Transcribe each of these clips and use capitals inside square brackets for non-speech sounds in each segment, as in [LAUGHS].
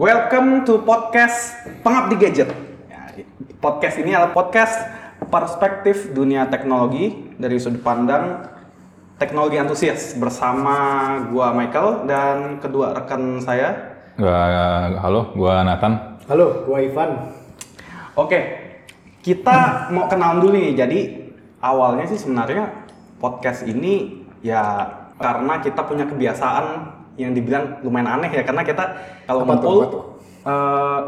Welcome to podcast Pengabdi Gadget. Ya, podcast ini adalah podcast perspektif dunia teknologi dari sudut pandang teknologi antusias bersama gua Michael dan kedua rekan saya. Gua, halo, gua Nathan. Halo, gua Ivan. Oke, kita mau kenalan dulu nih. Jadi awalnya sih sebenarnya podcast ini ya karena kita punya kebiasaan yang dibilang lumayan aneh ya karena kita kalau ngumpul tuh? eh,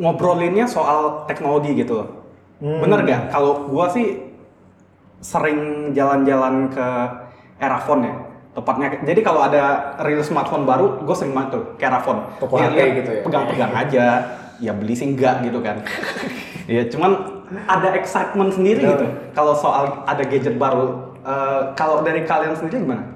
ngobrolinnya soal teknologi gitu loh. Hmm. Bener gak? Kalau gua sih sering jalan-jalan ke Erafon ya tepatnya jadi kalau ada rilis smartphone baru gue sering banget tuh ke Erafon Toko lihat, gitu ya? pegang-pegang [LAUGHS] aja ya beli sih enggak gitu kan Iya, cuman ada excitement sendiri gitu kalau soal ada gadget baru. Eh, kalau dari kalian sendiri gimana?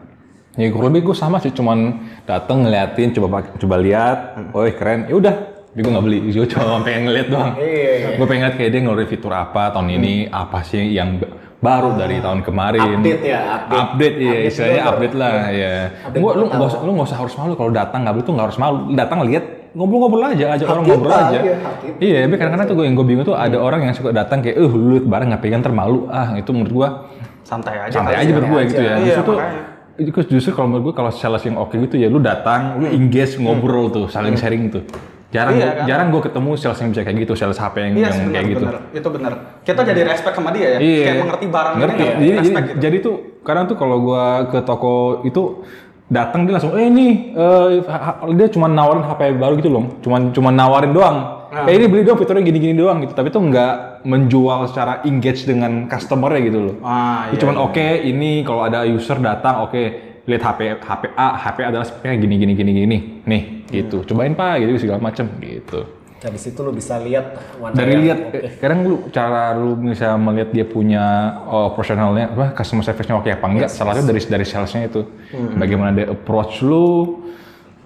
Ya kurang lebih gue sama sih, cuman dateng ngeliatin, coba coba lihat, oh keren, ya udah. Tapi gue nggak beli, gue cuma [LAUGHS] pengen ngeliat doang. Iya. Gue pengen ngeliat kayak dia ngeluarin fitur apa tahun ini, apa sih yang baru dari tahun kemarin. Update ya, update. Update, iya, Update istilahnya update lah, ya. Update Gua, lu nggak usah, lu nggak usah harus malu kalau datang nggak beli tuh nggak harus malu. Datang lihat, ngobrol-ngobrol aja, ajak orang ngobrol aja. iya, update. Iya, tapi kadang-kadang tuh gue yang gue bingung tuh ada orang yang suka datang kayak, eh lu liat barang nggak pegang termalu, ah itu menurut gue Santai aja. santai aja ya. menurut gue gitu ya. Iya, Justru tuh. Itu justru kalau menurut gue kalau sales yang oke gitu ya lu datang, lu engage ngobrol tuh, saling sharing tuh. Jarang Iya, kan? jarang gue ketemu sales yang bisa kayak gitu, sales HP yang, Iya, yang benar, kayak gitu. Itu benar. Kita jadi respect sama dia ya. Iya. Kayak mengerti barang Ngerti. ini, Jadi, jadi, respect gitu. jadi tuh kadang tuh kalau gua ke toko itu datang dia langsung, eh ini eh, ha- ha- dia cuma nawarin HP baru gitu loh, cuma cuma nawarin doang. Ah. Eh ini beli dong fiturnya gini-gini doang gitu, tapi tuh nggak menjual secara engage dengan customernya gitu loh. Ah, iya, cuman iya. oke ini kalau ada user datang oke lihat HP HP A HP adalah speknya gini gini gini gini. Nih gitu. Cobain pak gitu segala macem gitu. Nah, di situ lu bisa lihat dari yang lihat eh, kadang lu cara lu bisa melihat dia punya oh, profesionalnya apa customer service-nya oke apa enggak salah satu dari dari salesnya itu. Bagaimana dia approach lu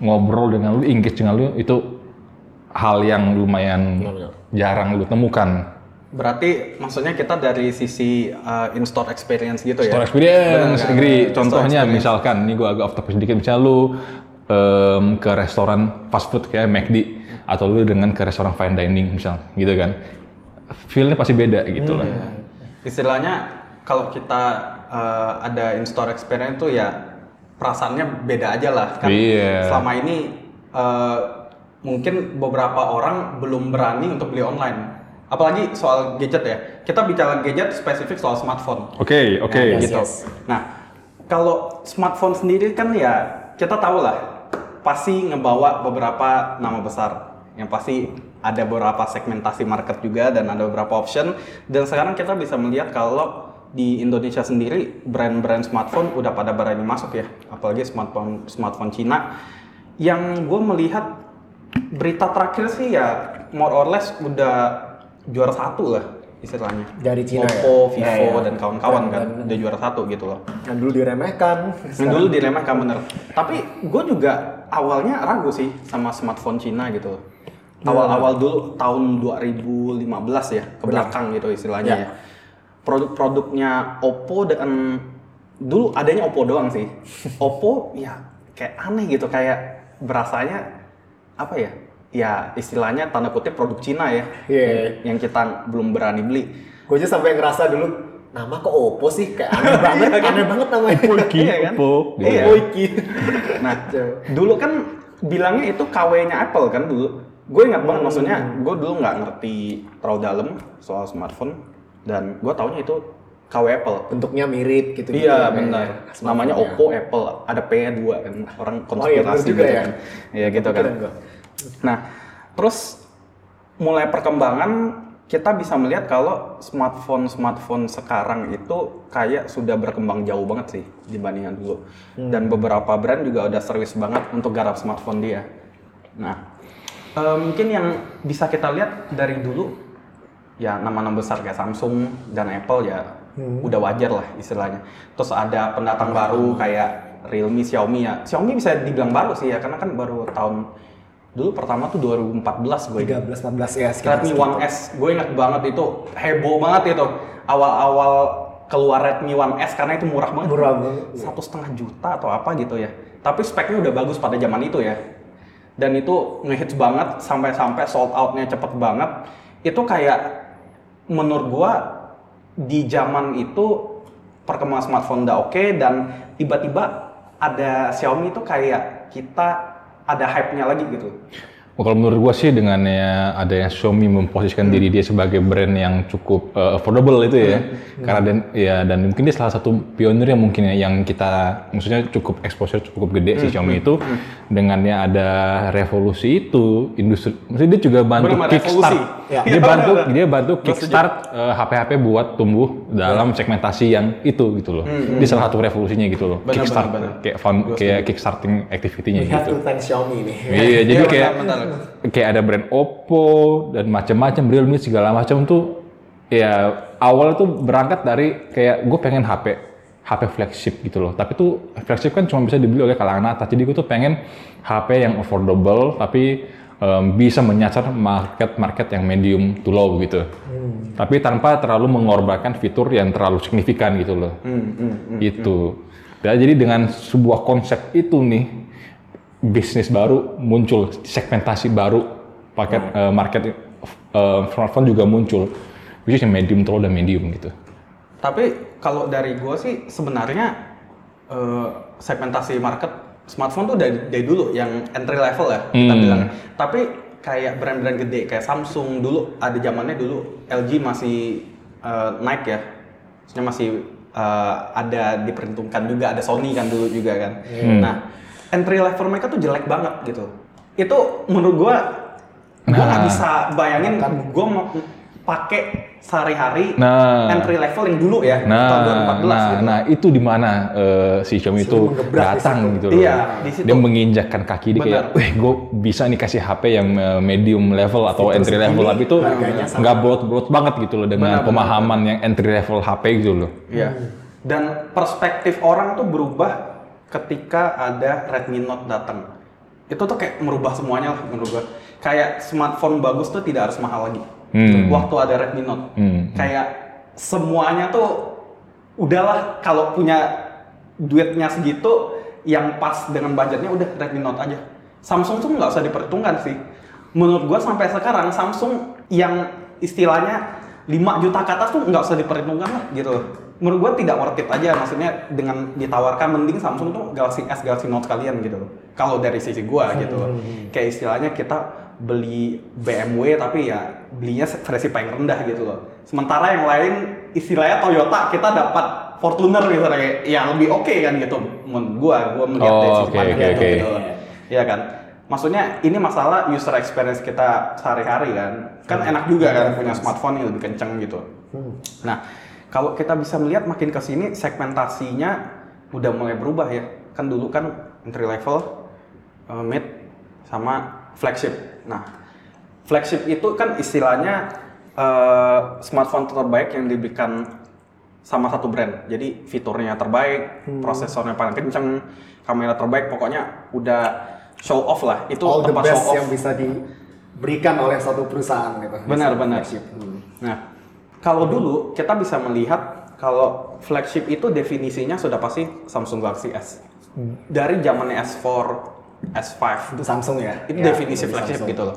ngobrol dengan lu engage dengan lu itu hal yang lumayan Benar-benar. jarang lu temukan Berarti maksudnya kita dari sisi uh, in-store experience gitu ya? store experience Benar kan? agree In-store contohnya experience. misalkan ini gua agak off topic sedikit misalnya lu em, ke restoran fast food kayak McD atau lu dengan ke restoran fine dining misal gitu kan feel-nya pasti beda gitu lah Istilahnya kalau kita uh, ada in-store experience tuh ya perasaannya beda aja lah kan. Iya. Selama ini uh, mungkin beberapa orang belum berani untuk beli online. Apalagi soal gadget ya. Kita bicara gadget spesifik soal smartphone. Oke, oke. Nah, Yes, gitu. yes. Nah, kalau smartphone sendiri kan ya kita tahu lah pasti ngebawa beberapa nama besar yang pasti ada beberapa segmentasi market juga dan ada beberapa option dan sekarang kita bisa melihat kalau di Indonesia sendiri brand-brand smartphone udah pada berani masuk ya apalagi smartphone smartphone Cina yang gue melihat berita terakhir sih ya more or less udah juara satu lah istilahnya Dari Cina ya? Oppo, Vivo Ya, ya. dan kawan-kawan kan udah juara satu gitu loh. Yang dulu diremehkan. Yang dulu diremehkan bener. Tapi gue juga awalnya ragu sih sama smartphone Cina gitu. Awal-awal dulu tahun 2015 ya ke belakang gitu istilahnya Ya. ya. Produk-produknya Oppo dan dulu adanya Oppo doang sih. [LAUGHS] Oppo ya kayak aneh gitu kayak berasanya apa ya? Ya istilahnya tanda kutip produk Cina ya. Iya. Yang kita belum berani beli. Gue aja sampai ngerasa dulu nama kok Oppo sih kayak aneh [LAUGHS] banget, aneh banget namanya. Oppo Iya kan? Oppo, gitu Iya. Oppo Iki. Nah, dulu kan bilangnya itu KW-nya Apple kan dulu. Gue ingat banget maksudnya, gue dulu nggak ngerti terlalu dalam soal smartphone dan gue taunya itu KW Apple. Bentuknya mirip gitu. Iya benar. Namanya Oppo Apple, ada P-nya dua kan. Orang Oh iya, konspirasi juga gitu ya. kan. Iya gitu kan. Nah, terus mulai perkembangan kita bisa melihat kalau smartphone-smartphone sekarang itu kayak sudah berkembang jauh banget sih dibandingkan dulu. Dan beberapa brand juga udah serius banget untuk garap smartphone dia. Nah, eh, mungkin yang bisa kita lihat dari dulu ya nama-nama besar kayak Samsung dan Apple ya udah wajar lah istilahnya. Terus ada pendatang baru kayak Realme, Xiaomi ya. Xiaomi bisa dibilang baru sih ya karena kan baru tahun dulu pertama tuh 2014 gue ingat. 13 14 ya sekitar Redmi. One S, gue ingat banget itu heboh banget itu awal-awal keluar Redmi One S karena itu murah banget. Murah banget. Satu setengah juta atau apa gitu ya. Tapi speknya udah bagus pada zaman itu ya. dan itu ngehits banget sampai-sampai sold outnya cepet banget itu kayak menurut gua di zaman itu perkembangan smartphone udah oke dan tiba-tiba ada Xiaomi itu kayak kita ada hype-nya lagi gitu. Oh, Kalau menurut gua sih dengan ya adanya Xiaomi memposisikan diri dia sebagai brand yang cukup uh, affordable itu ya, karena dan ya dan mungkin dia salah satu pionir yang mungkin ya yang kita maksudnya cukup exposure cukup gede si Xiaomi itu. Dengannya ada revolusi itu industri, maksudnya dia juga bantu kickstart. Ya. dia bantu dia bantu kickstart uh, HP-HP buat tumbuh dalam segmentasi yang itu gitu loh, dia salah satu revolusinya gitu loh, Benar, kickstart benar, benar. kayak found, kayak kickstarting activity-nya have gitu. thank Xiaomi nih. Iya, [LAUGHS] jadi Iya, kayak kayak ada brand Oppo dan macam-macam Realme segala macam tuh ya awal tuh berangkat dari kayak gue pengen HP HP flagship gitu loh. Tapi tuh flagship kan cuma bisa dibeli oleh kalangan atas. Jadi gue tuh pengen HP yang affordable tapi em, bisa menyasar market-market yang medium to low gitu. Tapi tanpa terlalu mengorbankan fitur yang terlalu signifikan gitu loh. Itu. Ya, jadi dengan sebuah konsep itu nih bisnis baru muncul, segmentasi baru paket eh, market eh, smartphone juga muncul, which is yang medium to low dan medium gitu. Tapi kalau dari gue sih sebenarnya eh, segmentasi market smartphone tuh dari, dari dulu yang entry level ya kita Hmm. bilang. Tapi kayak brand-brand gede kayak Samsung dulu ada zamannya dulu LG masih eh, naik ya, maksudnya masih eh, ada diperhitungkan juga ada Sony kan dulu juga kan. Nah entry level mereka tuh jelek banget gitu. Itu menurut gue gue nggak Nah. bisa bayangin gue mau pakai sehari-hari Nah. entry level yang dulu ya tahun Nah, 2014 nah, gitu. nah itu di mana eh, si Xiaomi itu datang situ. gitu loh. Iya, di situ. Dia menginjakkan kaki dia kayak, Benar. wih gue bisa nih kasih HP yang eh, medium level atau entry level, tapi itu nggak broad-broad banget gitu loh dengan Benar, pemahaman yang entry level HP gitu loh. Iya. Dan perspektif orang tuh berubah ketika ada Redmi Note datang. Itu tuh kayak merubah semuanya lah menurut gua. Kayak smartphone bagus tuh tidak harus mahal lagi. Hmm. Waktu ada Redmi Note. Hmm. Kayak semuanya tuh udahlah kalau punya duitnya segitu yang pas dengan budgetnya udah Redmi Note aja. Samsung tuh nggak usah diperhitungkan sih. Menurut gua sampai sekarang Samsung yang istilahnya 5 juta ke atas tuh nggak usah diperhitungkan lah gitu. Menurut gua tidak worth it aja maksudnya dengan ditawarkan mending Samsung tuh Galaxy S, Galaxy Note kalian gitu. Kalau dari sisi gua gitu. Kayak istilahnya kita beli BMW tapi ya belinya versi paling rendah gitu loh. Sementara yang lain istilahnya Toyota kita dapat Fortuner misalnya kayak ya lebih oke kan gitu menurut gua gua melihat Oh, dari sisi oke. gitu loh. Iya kan? Maksudnya ini masalah user experience kita sehari-hari kan. Kan enak juga kan punya smartphone yang lebih kenceng gitu. Nah, kalau kita bisa melihat makin ke sini segmentasinya udah mulai berubah ya. Kan dulu kan entry level, eh, mid sama flagship. Nah, flagship itu kan istilahnya eh, smartphone terbaik yang diberikan sama satu brand. Jadi fiturnya terbaik, prosesornya paling kenceng, kamera terbaik, pokoknya udah show off lah. Itu All the tempat best show off. yang bisa diberikan oleh satu perusahaan gitu. Benar, benar. Hmm. Nah, kalau dulu kita bisa melihat kalau flagship itu definisinya sudah pasti Samsung Galaxy S. Dari zamannya S4, S5, Itu Samsung ya. itu Ya, definisi dari flagship Samsung. gitu loh.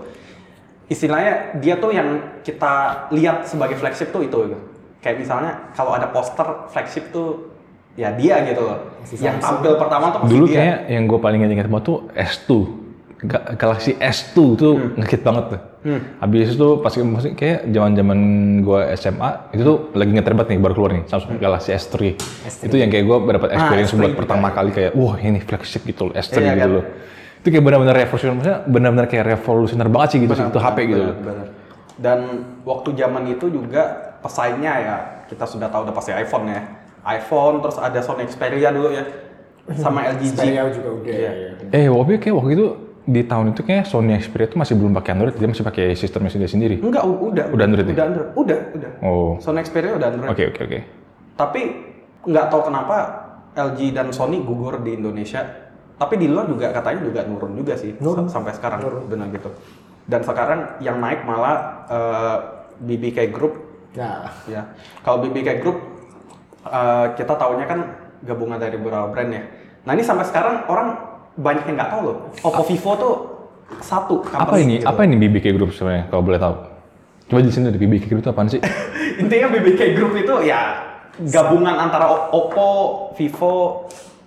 Istilahnya dia tuh yang kita lihat sebagai flagship tuh itu gitu. Kayak misalnya kalau ada poster flagship tuh ya dia gitu loh. Si yang Samsung. tampil pertama tuh pasti Dulu dia. kayak yang gue paling ingat banget tuh S2. Ga- Galaxy S2 tuh ngehit banget tuh. Habis itu pas kayak zaman-zaman gue SMA itu tuh lagi ngeter banget nih baru keluar nih Samsung Galaxy S3. Itu yang kayak gue dapat experience S3 buat pertama kali kayak wah ini flagship gitu loh S3 Iya, gitu kan? loh. Itu kayak benar-benar revolusioner, maksudnya benar-benar kayak revolusioner banget sih gitu sih itu HP gitu loh. benar. Dan waktu zaman itu juga pesaingnya ya kita sudah tahu udah pasti iPhone ya. iPhone terus ada Sony Xperia dulu ya. Sama LG G. Xperia juga udah. Iya. ya. Eh, waktu kayak waktu itu di tahun itu kayak Sony Xperia itu masih belum pakai Android, dia masih pakai sistemnya sendiri sendiri. Enggak, udah. Udah Android ya? Udah Android. Udah, udah. Oh, Sony Xperia udah Android. oke oke oke. Tapi nggak tahu kenapa LG dan Sony gugur di Indonesia. Tapi di luar juga katanya juga nurun juga sih Nurun. sa- sampai sekarang benar gitu. Dan sekarang yang naik malah eh, BBK Group Ya. ya. Kalau BBK Group eh, kita tahunya kan gabungan dari beberapa brand ya. Nah ini sampai sekarang orang banyak yang nggak tahu loh. Oppo Vivo tuh satu Apa ini? gitu. Apa ini BBK Group sebenarnya kalau boleh tahu? Coba jelasin dulu BBK Group itu apaan sih? [LAUGHS] Intinya BBK Group itu ya gabungan antara Oppo, Vivo,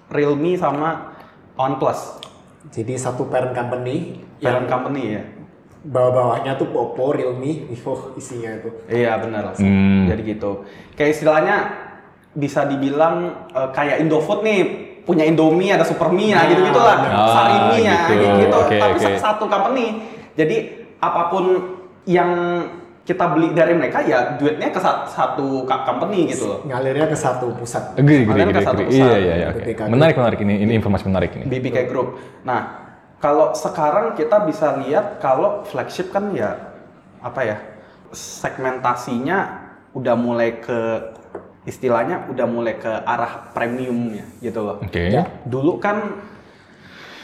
Realme sama OnePlus. Jadi satu parent company Parent company ya. bawah-bawahnya tuh Oppo, Realme, Vivo isinya itu. Iya benar. Hmm. Jadi gitu. Kayak istilahnya bisa dibilang eh, kayak Indofood nih punya Indomie ada Supermie nah gitu gitulah Ah, Sarimi ya gitu. gitu, gitu. Oke, tapi oke. satu company jadi apa pun yang kita beli dari mereka ya duitnya ke sa- satu company gitu loh Ngalirnya ke satu pusat. Agree, agree, Kalian agree, ke satu agree. perusahaan. Iya, iya, iya. BBK Menarik, menarik ini. Ini informasi menarik ini. BBK Group. Nah, kalau sekarang kita bisa lihat kalau flagship kan ya apa ya segmentasinya udah mulai ke istilahnya udah mulai ke arah premiumnya gitu loh. Oke. Ya. Dulu kan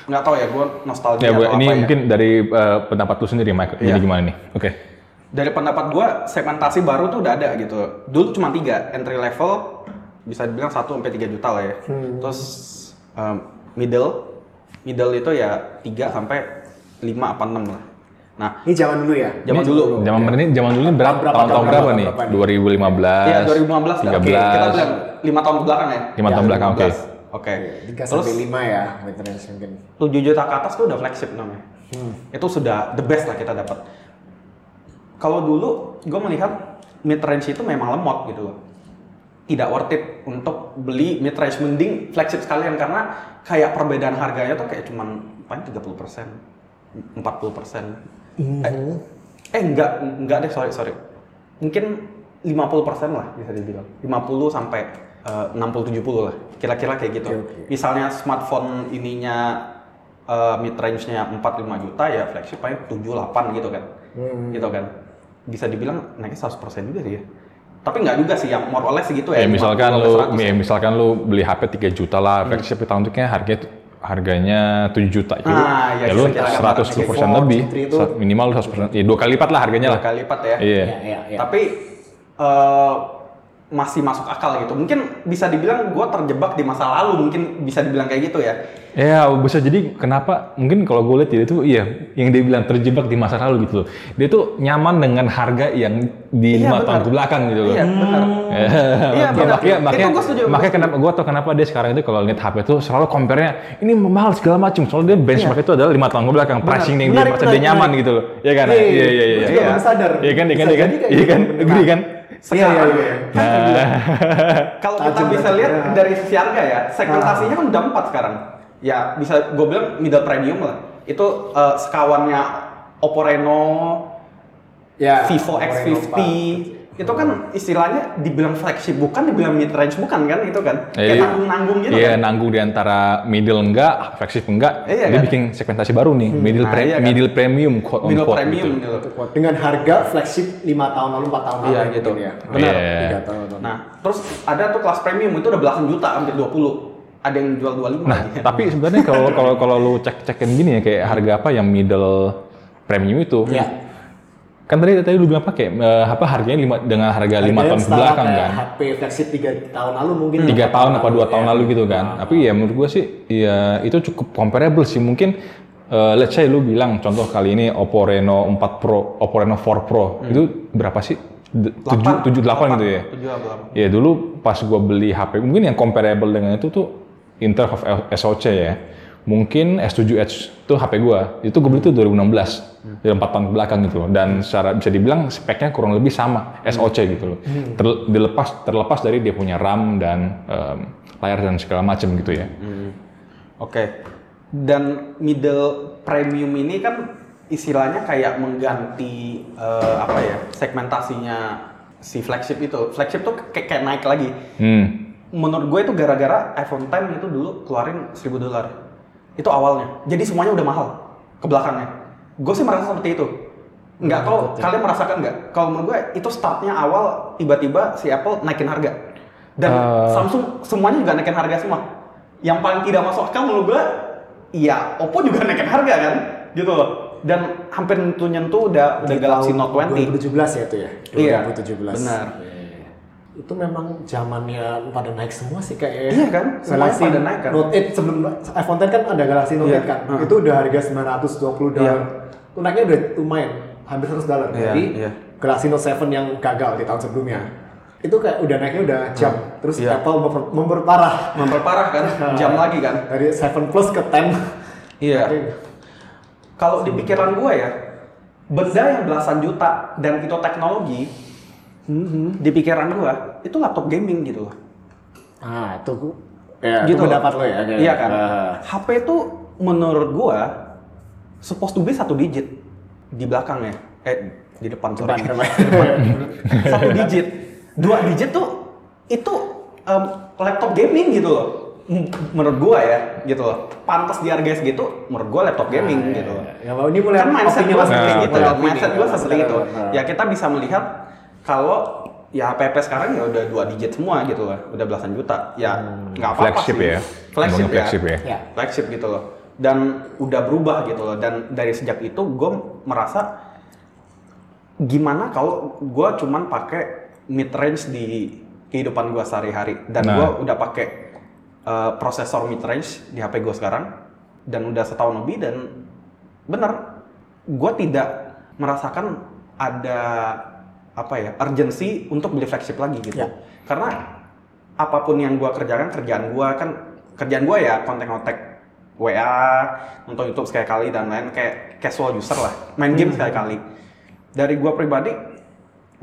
nggak tahu ya gue nostalgia Ya, atau ini apa ya. mungkin dari eh, pendapat lu sendiri, Mike. Jadi Iya. gimana nih? Oke. Dari pendapat gue segmentasi baru tuh udah ada gitu. Dulu cuma tiga entry level bisa dibilang 1 sampai 3 juta lah ya. Terus um, middle middle itu ya 3 sampai 5 apa 6 lah. Nah, Ini zaman dulu ya. zaman dulu. Zaman ini zaman dulu ini berapa? Berapa, Tahun-tahun berapa, berapa, nih? berapa nih? 2015. Iya 2015 dah. Oke, kita bilang 5 tahun ke belakang ya. Lima tahun belakang, oke. 2015. Oke. 3 Terus sampai 5 ya, maintenance mungkin. 7 juta ke atas tuh udah flagship namanya. Hmm. Itu sudah the best lah kita dapat. Kalau dulu gue melihat mid range itu memang lemot gitu loh. Tidak worth it untuk beli mid range mending flagship sekalian karena kayak perbedaan harganya tuh kayak cuman paling 30 persen, 40 persen. Eh, eh enggak, enggak deh sorry sorry. Mungkin 50 persen lah bisa dibilang. 50 sampai eh, 60-70 lah. Kira-kira kayak gitu. Oke, oke. Misalnya smartphone ininya eh, mid range-nya 4-5 juta ya flagship paling 7-8 gitu kan. Hmm. Gitu kan. Bisa dibilang naiknya 100% juga sih ya. Tapi nggak juga sih yang more or less segitu ya. Ya, misalkan 50 lu, sampai 100 ya, misalkan lu beli HP 3 juta Hmm. lah, flagship di tahun itu kayaknya harganya harganya 7 juta itu. Ah, ya, ya lu kira-kira 110 persen lebih, G4 itu- minimal lu 100 persen, ya dua kali lipat lah harganya Dua lah. kali lipat ya. Iya. Iya, iya, iya. Tapi eh, masih masuk akal gitu. Mungkin bisa dibilang gue terjebak di masa lalu, mungkin bisa dibilang kayak gitu ya. Ya bisa jadi kenapa mungkin kalau gue lihat dia itu iya yang dia bilang terjebak di masa lalu gitu loh. Dia tuh nyaman dengan harga yang di Iya, lima benar. tahun ke belakang gitu loh. Iya, benar. Iya, Iya, benar. makanya Itu makanya gua setuju, gua makanya kenapa gue tau kenapa dia sekarang itu kalau lihat HP itu selalu compare-nya ini mahal segala macam. Soalnya dia benchmark itu adalah lima tahun ke belakang pricing yang dia merasa dia nyaman gitu loh. Iya kan? Iya, Iya iya, iya iya. iya. Iya kan? Iya kan? Iya kan? Iya kan? gitu, Agree kan? Iya, iya, iya. Nah, Kalau kita bisa lihat Ya. dari sisi harga ya, segmentasinya kan udah empat sekarang. Ya bisa gue bilang middle premium lah. Itu eh, sekawannya Oppo Reno, Ya. Vivo X50 itu kan istilahnya dibilang flagship bukan dibilang mid range bukan kan itu kan kayak Iya. nanggung-nanggung gitu Iya, kan nanggung di antara middle enggak, flagship enggak. Iya dia kan? bikin segmentasi baru nih, middle, Nah, pre- iya kan? middle premium, quote middle unquote premium gitu. gitu. Dengan harga flagship 5 tahun lalu, 4 tahun lalu Iya, gitu. ya. Benar. Iya. 3 tahun. Nah, terus ada tuh kelas premium itu udah belasan juta hampir 20. Ada yang jual 25 Nah, lagi. tapi sebenarnya kalau kalau kalau lu cek-cekin gini ya kayak harga apa yang middle premium itu. Iya. Kan tadi tadi lu bilang pakai eh, apa harganya lima, dengan harga lima tahun ke belakang kan. HP flagship 3 tahun lalu mungkin. tiga tahun apa dua tahun ya. lalu gitu kan. Tapi ya menurut gua sih ya itu cukup comparable sih. Mungkin eh, let's say lu bilang contoh kali ini Oppo Reno 4 Pro, Oppo Reno 4 Pro itu berapa sih? D- tujuh tujuh delapan gitu ya. 7 8. Ya dulu pas gua beli HP mungkin yang comparable dengan itu tuh in terms of SoC ya. Mungkin S7 Edge itu HP gua. Itu gue beli itu 2016. Dari 4 tahun ke belakang gitu loh. Dan secara bisa dibilang speknya kurang lebih sama SoC gitu loh. Ter- dilepas terlepas dari dia punya RAM dan em, layar dan segala macam gitu ya. Oke. Dan middle premium ini kan istilahnya kayak mengganti eh, apa ya segmentasinya si flagship itu. Flagship tuh kayak, kayak naik lagi. Hmm. Menurut gue itu gara-gara iPhone X itu dulu keluarin 1000 dolar. Itu awalnya. Jadi semuanya udah mahal ke belakangnya. Gue sih merasa seperti itu. Nggak tahu kalian merasakan nggak? Kalau menurut gue itu startnya awal tiba-tiba si Apple naikin harga. Dan Eh. Samsung semuanya juga naikin harga semua. Yang paling tidak masuk akal menurut gue, iya Oppo juga naikin harga kan, gitu loh. Dan hampir nyentuh nyentuh udah udah Galaxy Note 20. 2017 ya itu ya? Iya, 2017. benar. Iya, iya. Itu memang zamannya pada naik semua sih kayak Iya kan? Galaxy pada naik kan? Note 8 sebelum iPhone 10 kan ada Galaxy Note Iya, 8 kan. uh. Itu udah harga 920 dolar. Iya. Itu naiknya udah lumayan, hampir 100 dolar. Iya, Jadi iya. Galaxy Note 7 yang gagal di tahun sebelumnya. Itu kayak udah naiknya udah jam. Terus Iya. Apple memper- memperparah Memperparah kan? [LAUGHS] Jam lagi kan? dari 7 Plus ke 10. Iya. Kalau di pikiran gue ya, benda yang belasan juta dan itu teknologi, di pikiran gue itu laptop gaming gitu loh. Ah, itu ya, gitu pendapat lo ya. kayak- Iya kan. Ah. HP itu menurut gua supposed to be satu digit di belakangnya. Eh di depan sorry. Depan, depan. [LAUGHS] [LAUGHS] satu digit. Dua digit tuh itu em, laptop gaming gitu loh. Menurut gua ya, gitu loh. Pantas di harga segitu, menurut gua laptop gaming Ah, iya, gitu loh. iya. Ya, mau ini mulai kan mindset gua seperti Nah, itu. mindset gua seperti itu. Nah. Ya kita bisa melihat kalau ya PP sekarang ya udah dua digit semua gitu loh, udah belasan juta. Ya nggak apa-apa Flagship sih. ya. Flagship ya. flagship ya. Ya. Flagship gitu loh. Dan udah berubah gitu loh. Dan dari sejak itu gue merasa gimana kalau gue cuman pakai mid range di kehidupan gue sehari-hari dan Nah. gue udah pakai uh, prosesor mid range di HP gue sekarang dan udah setahun lebih dan bener gue tidak merasakan ada apa ya urgency untuk beli flagship lagi gitu. Ya. karena apa pun yang gue kerjakan kerjaan gue kan kerjaan gue ya konten-konten WA nonton YouTube sekali-kali dan lain kayak casual user lah main game sekali-kali dari gue pribadi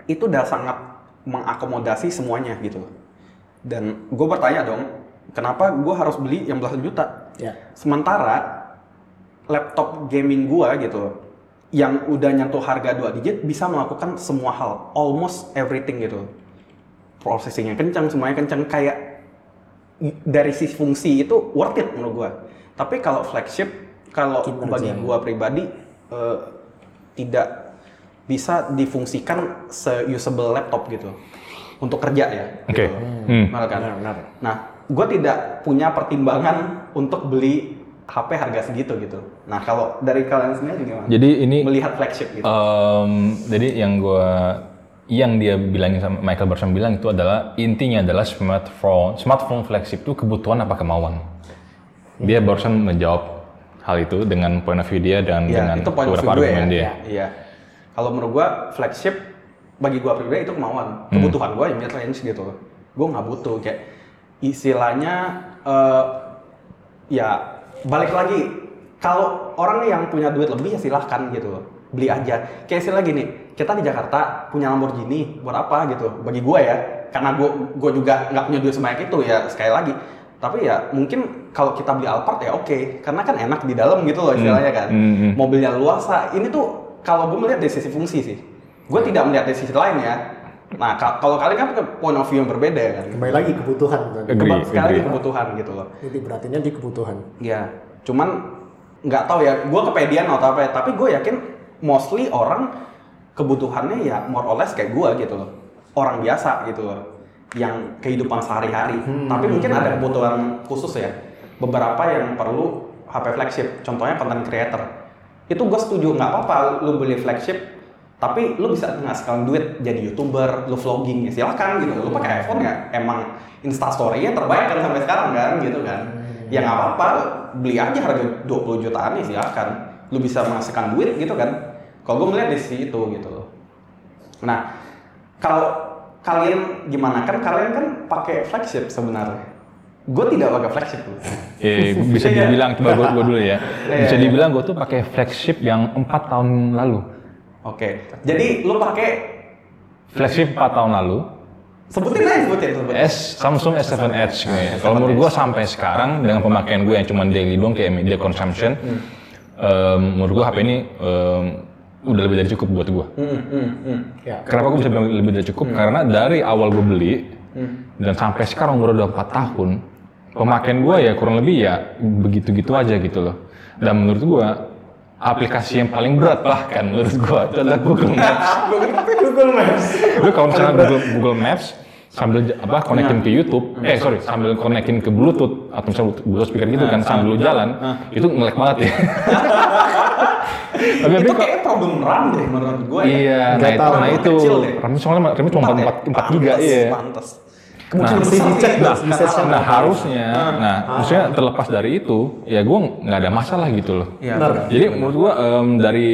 itu udah sangat mengakomodasi semuanya gitu. Dan gue bertanya dong kenapa gue harus beli yang belasan juta? Ya. sementara laptop gaming gua gitu yang udah nyentuh harga dua digit bisa melakukan semua hal almost everything gitu processingnya kencang semuanya kencang kayak dari sisi fungsi itu worth it menurut gua tapi kalau flagship kalau bagi gua pribadi eh, tidak bisa difungsikan se-usable laptop gitu untuk kerja ya Oke. gitu. Hmm. Benar kan? Benar. Nah, gue tidak punya pertimbangan untuk beli HP harga segitu gitu. Nah, kalau dari kalian sendiri gimana? Jadi ini melihat flagship gitu. Em, jadi yang gua yang dia bilangin sama Michael barusan bilang itu adalah intinya adalah smartphone smartphone flagship itu kebutuhan apa kemauan. Dia barusan menjawab hal itu dengan point of view dia dan Iya, dengan itu point beberapa gue ya. argumen dia. Iya. Kalau menurut gue flagship bagi gue pribadi itu kemauan, Hmm. kebutuhan gue yang mid range gitu. Gue nggak butuh kayak istilahnya eh, ya balik lagi kalau orang yang punya duit lebih ya silahkan gitu loh. Beli aja. Kayak istilah gini kita di Jakarta punya Lamborghini buat apa gitu? Bagi gue ya karena gue gue juga nggak punya duit sebanyak itu ya sekali lagi. Tapi ya mungkin kalau kita beli Alphard ya oke karena kan enak di dalam gitu loh istilahnya kan. Hmm, hmm. mobilnya luasa. Ini tuh kalau gue melihat dari sisi fungsi sih. Gue tidak melihat dari sisi lain ya nah ka- kalau kalian kan punya point of view yang berbeda kan Kembali lagi kebutuhan. kan. Agree, sekali lagi agree. kebutuhan gitu loh Jadi berartinya di kebutuhan. Ya, cuman nggak tahu ya. Gue kepedean atau apa ya. Tapi gue yakin mostly orang kebutuhannya ya more or less kayak gue gitu loh. Orang biasa gitu loh. Yang kehidupan sehari-hari. Tapi mungkin ada kebutuhan khusus ya. Beberapa yang perlu HP flagship. Contohnya content creator. Itu gue setuju nggak apa-apa lu beli flagship. Tapi lu bisa menghasilkan duit jadi youtuber, lu vlogging ya silakan gitu. Lu pakai iPhone ya emang instastory-nya terbaik kan sampai sekarang kan gitu kan ya nggak apa-apa beli aja harga 20 jutaan ya silakan lu bisa menghasilkan duit gitu kan kalau gue melihat di situ gitu loh nah kalau kalian gimana kan kalian kan pakai flagship sebenarnya gue tidak pakai flagship loh Eh, bisa Iya. dibilang coba gua, gua dulu ya. Iya, Bisa iya. dibilang gua tuh pakai flagship yang empat tahun lalu. Oke jadi lu pakai Flagship 4 tahun lalu. sebutin aja sebutin sebutin S Samsung S7 Edge ya. Kalau menurut gua sampai sekarang dengan pemakaian gue yang cuma daily doang kayak media consumption, em, menurut gua HP ini em, udah lebih dari cukup buat gua. Hmm, hmm, hmm. Ya. Kenapa gue bisa bilang lebih dari cukup? Karena dari awal gue beli dan sampai sekarang umur udah 4 tahun, pemakaian gue ya kurang lebih ya begitu-gitu aja gitu loh. Dan menurut gue aplikasi yang paling berat bahkan menurut gue itu adalah Google Maps. [LAUGHS] Google Maps. Lu kalau misalnya Google, Google Maps sambil apa connectin ke YouTube, eh sorry sambil connectin ke Bluetooth atau misalnya Bluetooth speaker gitu kan sambil lu jalan, itu ngelek banget ya. Tapi [LAUGHS] itu kayak problem RAM deh menurut gue ya. Iya, nah itu, tahu. nah itu. RAM soalnya RAM cuma 4, 4, 4 giga, iya. Pantes. Nah, mesti dicek sih, tuh, bukan research salah. Nah harusnya, nah maksudnya terlepas dari itu, ya gue nggak ada masalah gitu loh. Iya, Benar. benar. Jadi menurut gue em, dari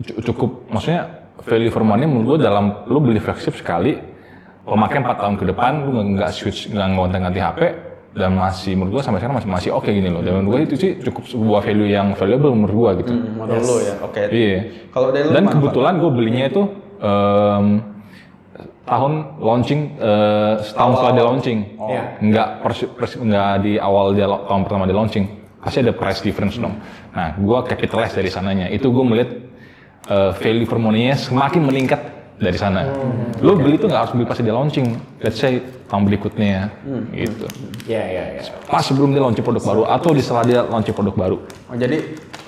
cu- cukup, maksudnya value for money menurut gue dalam lu beli flagship sekali, memakai 4 tahun ke depan, lu nggak- nggak switch, nggak ngonten-ganti HP, dan masih menurut gue sampai sekarang masih masih oke gini loh. Dan menurut gue itu sih cukup sebuah value yang valuable menurut gue gitu. Hmm, Modal lo ya, oke. Iya. Kalau dari lu Dan kebetulan gue belinya itu em, tahun launching eh, setahun setelah dia launching. Iya. Nggak persi- persi- nggak di awal dia tahun pertama dia launching. Pasti ada price difference dong. Nah, gue capitalize dari sananya. Itu gue melihat eh, value for money-nya semakin meningkat dari sana. Lo beli itu nggak harus beli pas dia launching. Let's say tahun berikutnya, gitu. Iya, iya, iya. Pas sebelum dia launching produk baru atau di setelah dia launching produk baru. Oh, jadi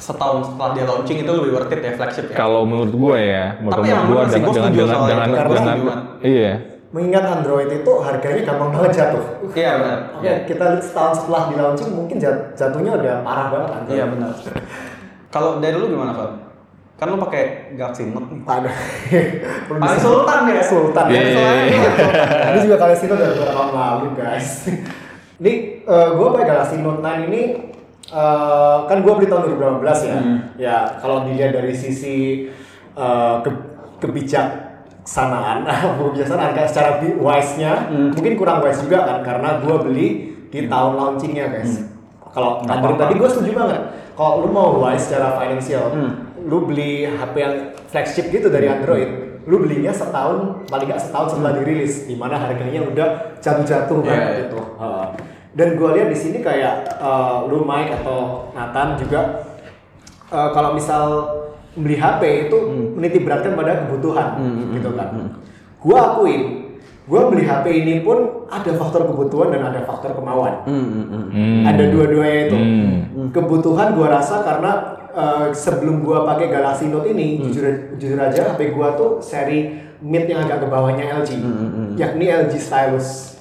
setahun setelah dia launching itu lebih worth it ya flagship ya? Kalau menurut gue ya, menurut emang gue dengan gua dengan setuju dengan dengan, itu. Karena dengan gimana? iya. Mengingat Android itu harganya gampang banget jatuh. Iya benar. Oke, kita lihat setahun setelah di launching mungkin jat- jatuhnya udah parah banget Android. Iya benar. Kalau dari lu gimana, Fal? Kan lu pakai Galaxy Note nih. Ada. [LAUGHS] Paling sultan ya? Sultan. Iya, ya. iya, iya. Ini juga Galaxy Note dari beberapa tahun lalu guys. [LAUGHS] Ini gue pakai Galaxy Note 9 ini eh, kan gue beli tahun 2018 ya. Hmm. Ya kalau dilihat dari sisi eh, ke, kebijaksanaan, [LAUGHS] kebijaksanaan kan secara wise-nya Hmm. mungkin kurang wise juga kan karena gue beli di tahun launchingnya guys. Kalau Nggak Android apa-apa. tadi gue setuju banget. Kalau lu mau wise secara financial, Hmm. lu beli HP yang flagship gitu dari Android, lu belinya setahun paling nggak setahun setelah dirilis, di mana harganya udah jatuh-jatuh Iya, kan iya. gitu. Uh, dan gue lihat di sini kayak uh, lu Mike atau Nathan juga uh, kalau misal beli HP itu menitip beratkan pada kebutuhan gitu kan. Gue akuin, gue beli HP ini pun ada faktor kebutuhan dan ada faktor kemauan. Hmm. Ada dua-duanya itu. Hmm. Kebutuhan gua rasa karena eh, sebelum gua pakai Galaxy Note ini, jujur jujur aja HP gua tuh seri mid yang agak ke bawahnya LG, yakni LG Stylus.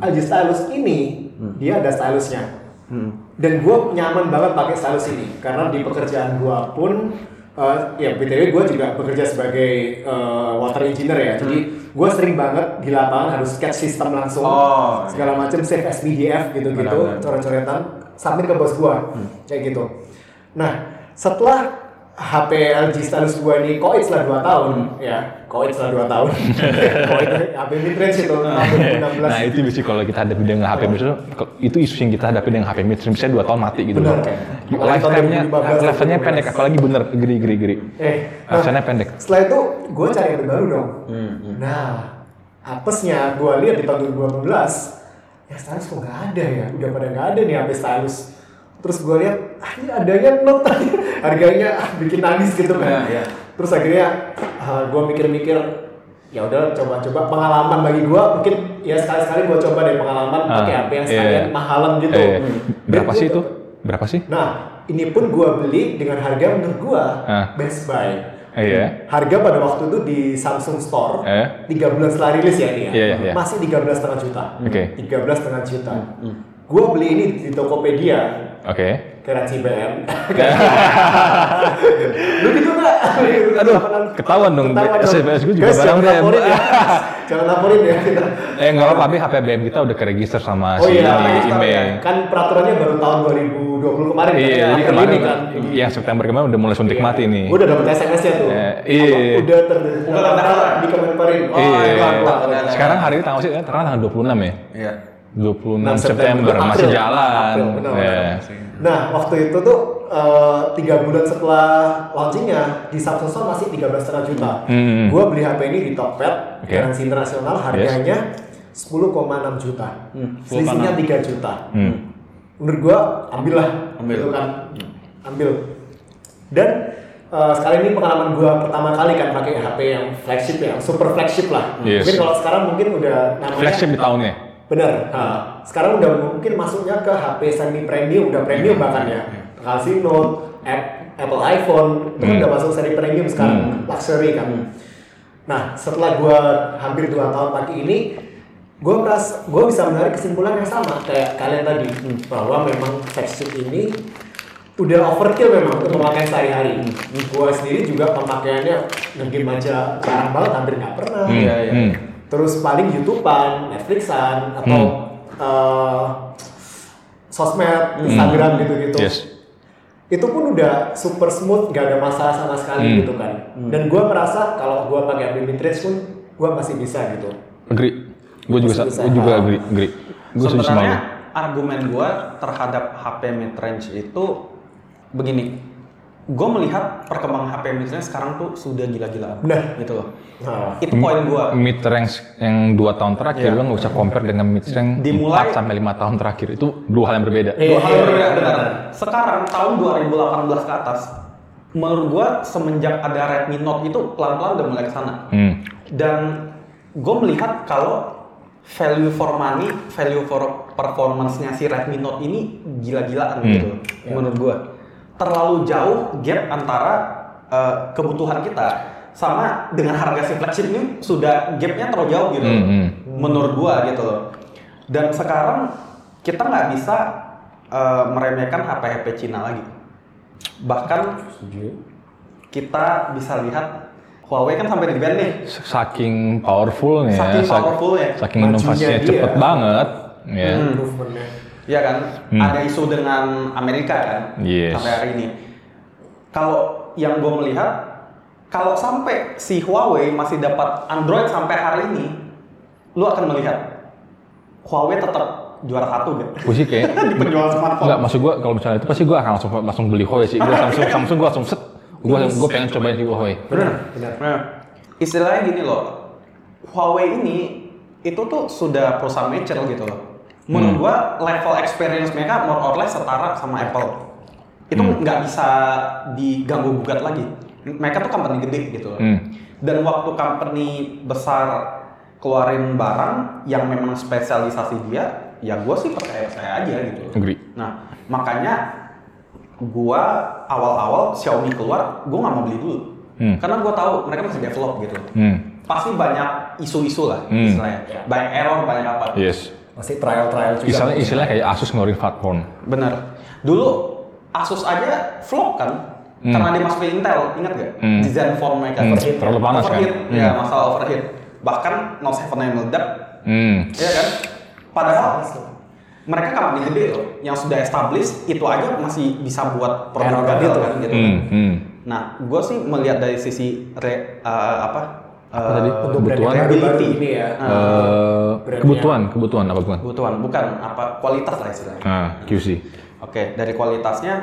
LG Stylus ini dia ada stylusnya. Dan gua nyaman banget pakai stylus ini. Karena di pekerjaan gua pun eh, ya btw gua juga bekerja sebagai eh, water engineer ya, jadi gua sering banget di lapangan harus sketch system langsung. Oh, segala macam save SPDF gitu-gitu Benar-benar. coret-coretan submit ke bos gua. Kayak gitu. Nah setelah HP LG Stylus gua ini koit setelah 2 tahun. Ya koit setelah 2 tahun. [LAUGHS] Koit HP midrange itu tahun 2016 Nah itu bisa kalau kita hadapi dengan HP misalnya itu isu yang kita hadapi dengan HP mid misalnya dua tahun mati gitu. Apalagi tahun Lifetime-nya 2015, lifetime-nya pendek apalagi bener geri geri geri. eh nah, Lifetime-nya pendek. setelah itu gue cari yang baru dong. Nah apesnya gue lihat di tahun 2018 ya stylus kok nggak ada ya? Udah pada nggak ada nih HP stylus terus gue lihat ah ini adanya note [LAUGHS] harganya ah, bikin nangis gitu kan Iya, iya. terus akhirnya gue mikir-mikir ya udah coba-coba pengalaman bagi gue mungkin ya sekali-sekali gue coba deh pengalaman Ah, pakai HP yang iya. sekalian mahalan gitu Eh, Hmm. berapa Dan sih itu? Berapa sih? Nah, ini pun gua beli dengan harga menurut gua Ah. Best Buy. Iya. Harga pada waktu itu di Samsung Store, Eh. tiga bulan setelah rilis ya ini ya, Iya, iya, iya. masih 13,5 juta. Oke. 13,5 juta. Gua beli ini di Tokopedia, Oke. kira CBM. [LAUGHS] Lu gitu nggak? Aduh, ketahuan dong. SMS gua juga Guys, barang jangan laporin ya. [LAUGHS] jangan laporin ya. Eh nggak apa-apa, tapi HP BM kita udah keregister sama Oh si iya, kan- email. kan peraturannya baru tahun 2020 kemarin. kan? Iya, jadi Akhir kemarin ini kan. yang September kemarin udah mulai suntik mati nih. Gue udah dapet SMS-nya tuh. Eh, iya. Udah ter Udah terdaftar. di Kemenperin. Oh, Iya. iya. Sekarang hari ini tanggal sih, tanggal 26 ya? Iya. 26 September, September, masih April. jalan. April, benar, Iya. Nah, waktu itu tuh eh, tiga bulan setelah launchingnya di Samsung Store masih 13,5 juta. Hmm. Gue beli HP ini di Tokped, Oke. garansi internasional, harganya 10,6 juta. Selisihnya 3 juta. Hmm. Menurut gue, ambillah. Ambil. Gitu kan. Ambil. Dan eh, sekali ini pengalaman gue pertama kali kan pakai HP yang flagship ya, super flagship lah. Yes. Mungkin kalau sekarang mungkin udah namanya Flagship di tahunnya. Bener. Nah, sekarang udah mungkin masuknya ke HP semi premium, udah premium bahkan ya. Galaxy Note, App- Apple iPhone, itu kan Hmm. udah masuk seri premium sekarang, luxury kan. Nah, setelah gua hampir 2 tahun pakai ini, gua merasa gua bisa menarik kesimpulan yang sama kayak kalian tadi bahwa memang flagship ini udah overkill memang untuk pemakaian sehari-hari. Gua sendiri juga pemakaiannya ngegame aja jarang banget, hampir nggak pernah. Hmm, Iya, iya. hmm. Terus paling YouTubean, Netflixan, atau eh, sosmed, Instagram gitu-gitu. Yes. Itu pun udah super smooth, gak ada masalah sama sekali Hmm. gitu kan. Dan gua merasa kalau gua pakai unlimited pun gua masih bisa gitu. Agree. Gue juga, gue juga agree, agree. Gue Sebenarnya argumen gue terhadap HP mid-range itu begini. Gue melihat perkembangan HP mid-range sekarang tuh sudah gila-gilaan. Benar. Gitu loh. Nah, Itu poin gue. Mid range yang dua tahun terakhir Iya. lo nggak usah compare dengan mid range Dimulai- 4 sampai 5 tahun terakhir itu dua hal yang berbeda. Iya, Dua hal iya, berbeda, iya, benar. Sekarang tahun 2018 ke atas, menurut gua semenjak ada Redmi Note itu pelan-pelan udah mulai ke sana. Hmm. Dan gue melihat kalau value for money, value for performance-nya si Redmi Note ini gila-gilaan Hmm. gitu menurut gua. Terlalu jauh gap antara eh, kebutuhan kita sama dengan harga si flagship ini sudah gapnya terlalu jauh gitu Hmm, hmm. menurut gua gitu loh. Dan sekarang kita nggak bisa eh, meremehkan HP-HP Cina lagi. Bahkan kita bisa lihat Huawei kan sampai di band nih. Saking powerfulnya, Saking sak- powerfulnya. saking Majunya inovasinya dia. cepet banget. Ya. Hmm. Iya kan? Hmm. Ada isu dengan Amerika kan Yes. sampai hari ini. Kalau yang gue melihat, kalau sampai si Huawei masih dapat Android sampai hari ini, lu akan melihat Huawei tetap juara satu gitu. Gue sih kayak [LAUGHS] di penjualan smartphone. Enggak, maksud gue kalau misalnya itu pasti gue akan langsung langsung beli Huawei sih. Gue [LAUGHS] Samsung, Samsung gue langsung set. Gue gue pengen cobain si Huawei. Benar, benar. Nah, istilahnya gini loh, Huawei ini itu tuh sudah perusahaan mature gitu loh. Menurut Hmm. gua level experience mereka more or less setara sama Apple. Itu Hmm. nggak bisa diganggu gugat lagi. Mereka tuh company gede gitu. Hmm. Dan waktu company besar keluarin barang yang memang spesialisasi dia, ya gua sih percaya percaya aja gitu. Agree. Nah, makanya gua awal-awal Xiaomi keluar, gua nggak mau beli dulu. Hmm. Karena gua tahu mereka masih develop gitu. Hmm. Pasti banyak isu-isu lah Hmm. istilahnya. Banyak error, banyak apa. Yes. Masih trial-trial juga. Istilahnya, istilahnya kayak Asus ngeluarin Fatphone. Bener. Dulu Asus aja flop kan? Hmm. Karena dimasukin Intel, ingat gak? Hmm. Di Zenfone mereka. Hmm, Overheat. terlalu panas kan? overheat. Hmm. Ya, masalah overheat. Bahkan Note 7 yang meledak, Hmm. ya kan? Padahal mereka company gede loh, yang sudah established itu aja masih bisa buat produk gagal gitu. kan gitu. Hmm. Hmm. Nah, gue sih melihat dari sisi re, uh, apa? Apa tadi? uh, Untuk brand Kebutuhan? ini ya. Ah. Eh, Brandnya. kebutuhan, kebutuhan apa kebutuhan? kebutuhan bukan apa kualitas lah istilahnya. Nah, QC. Oke, dari kualitasnya,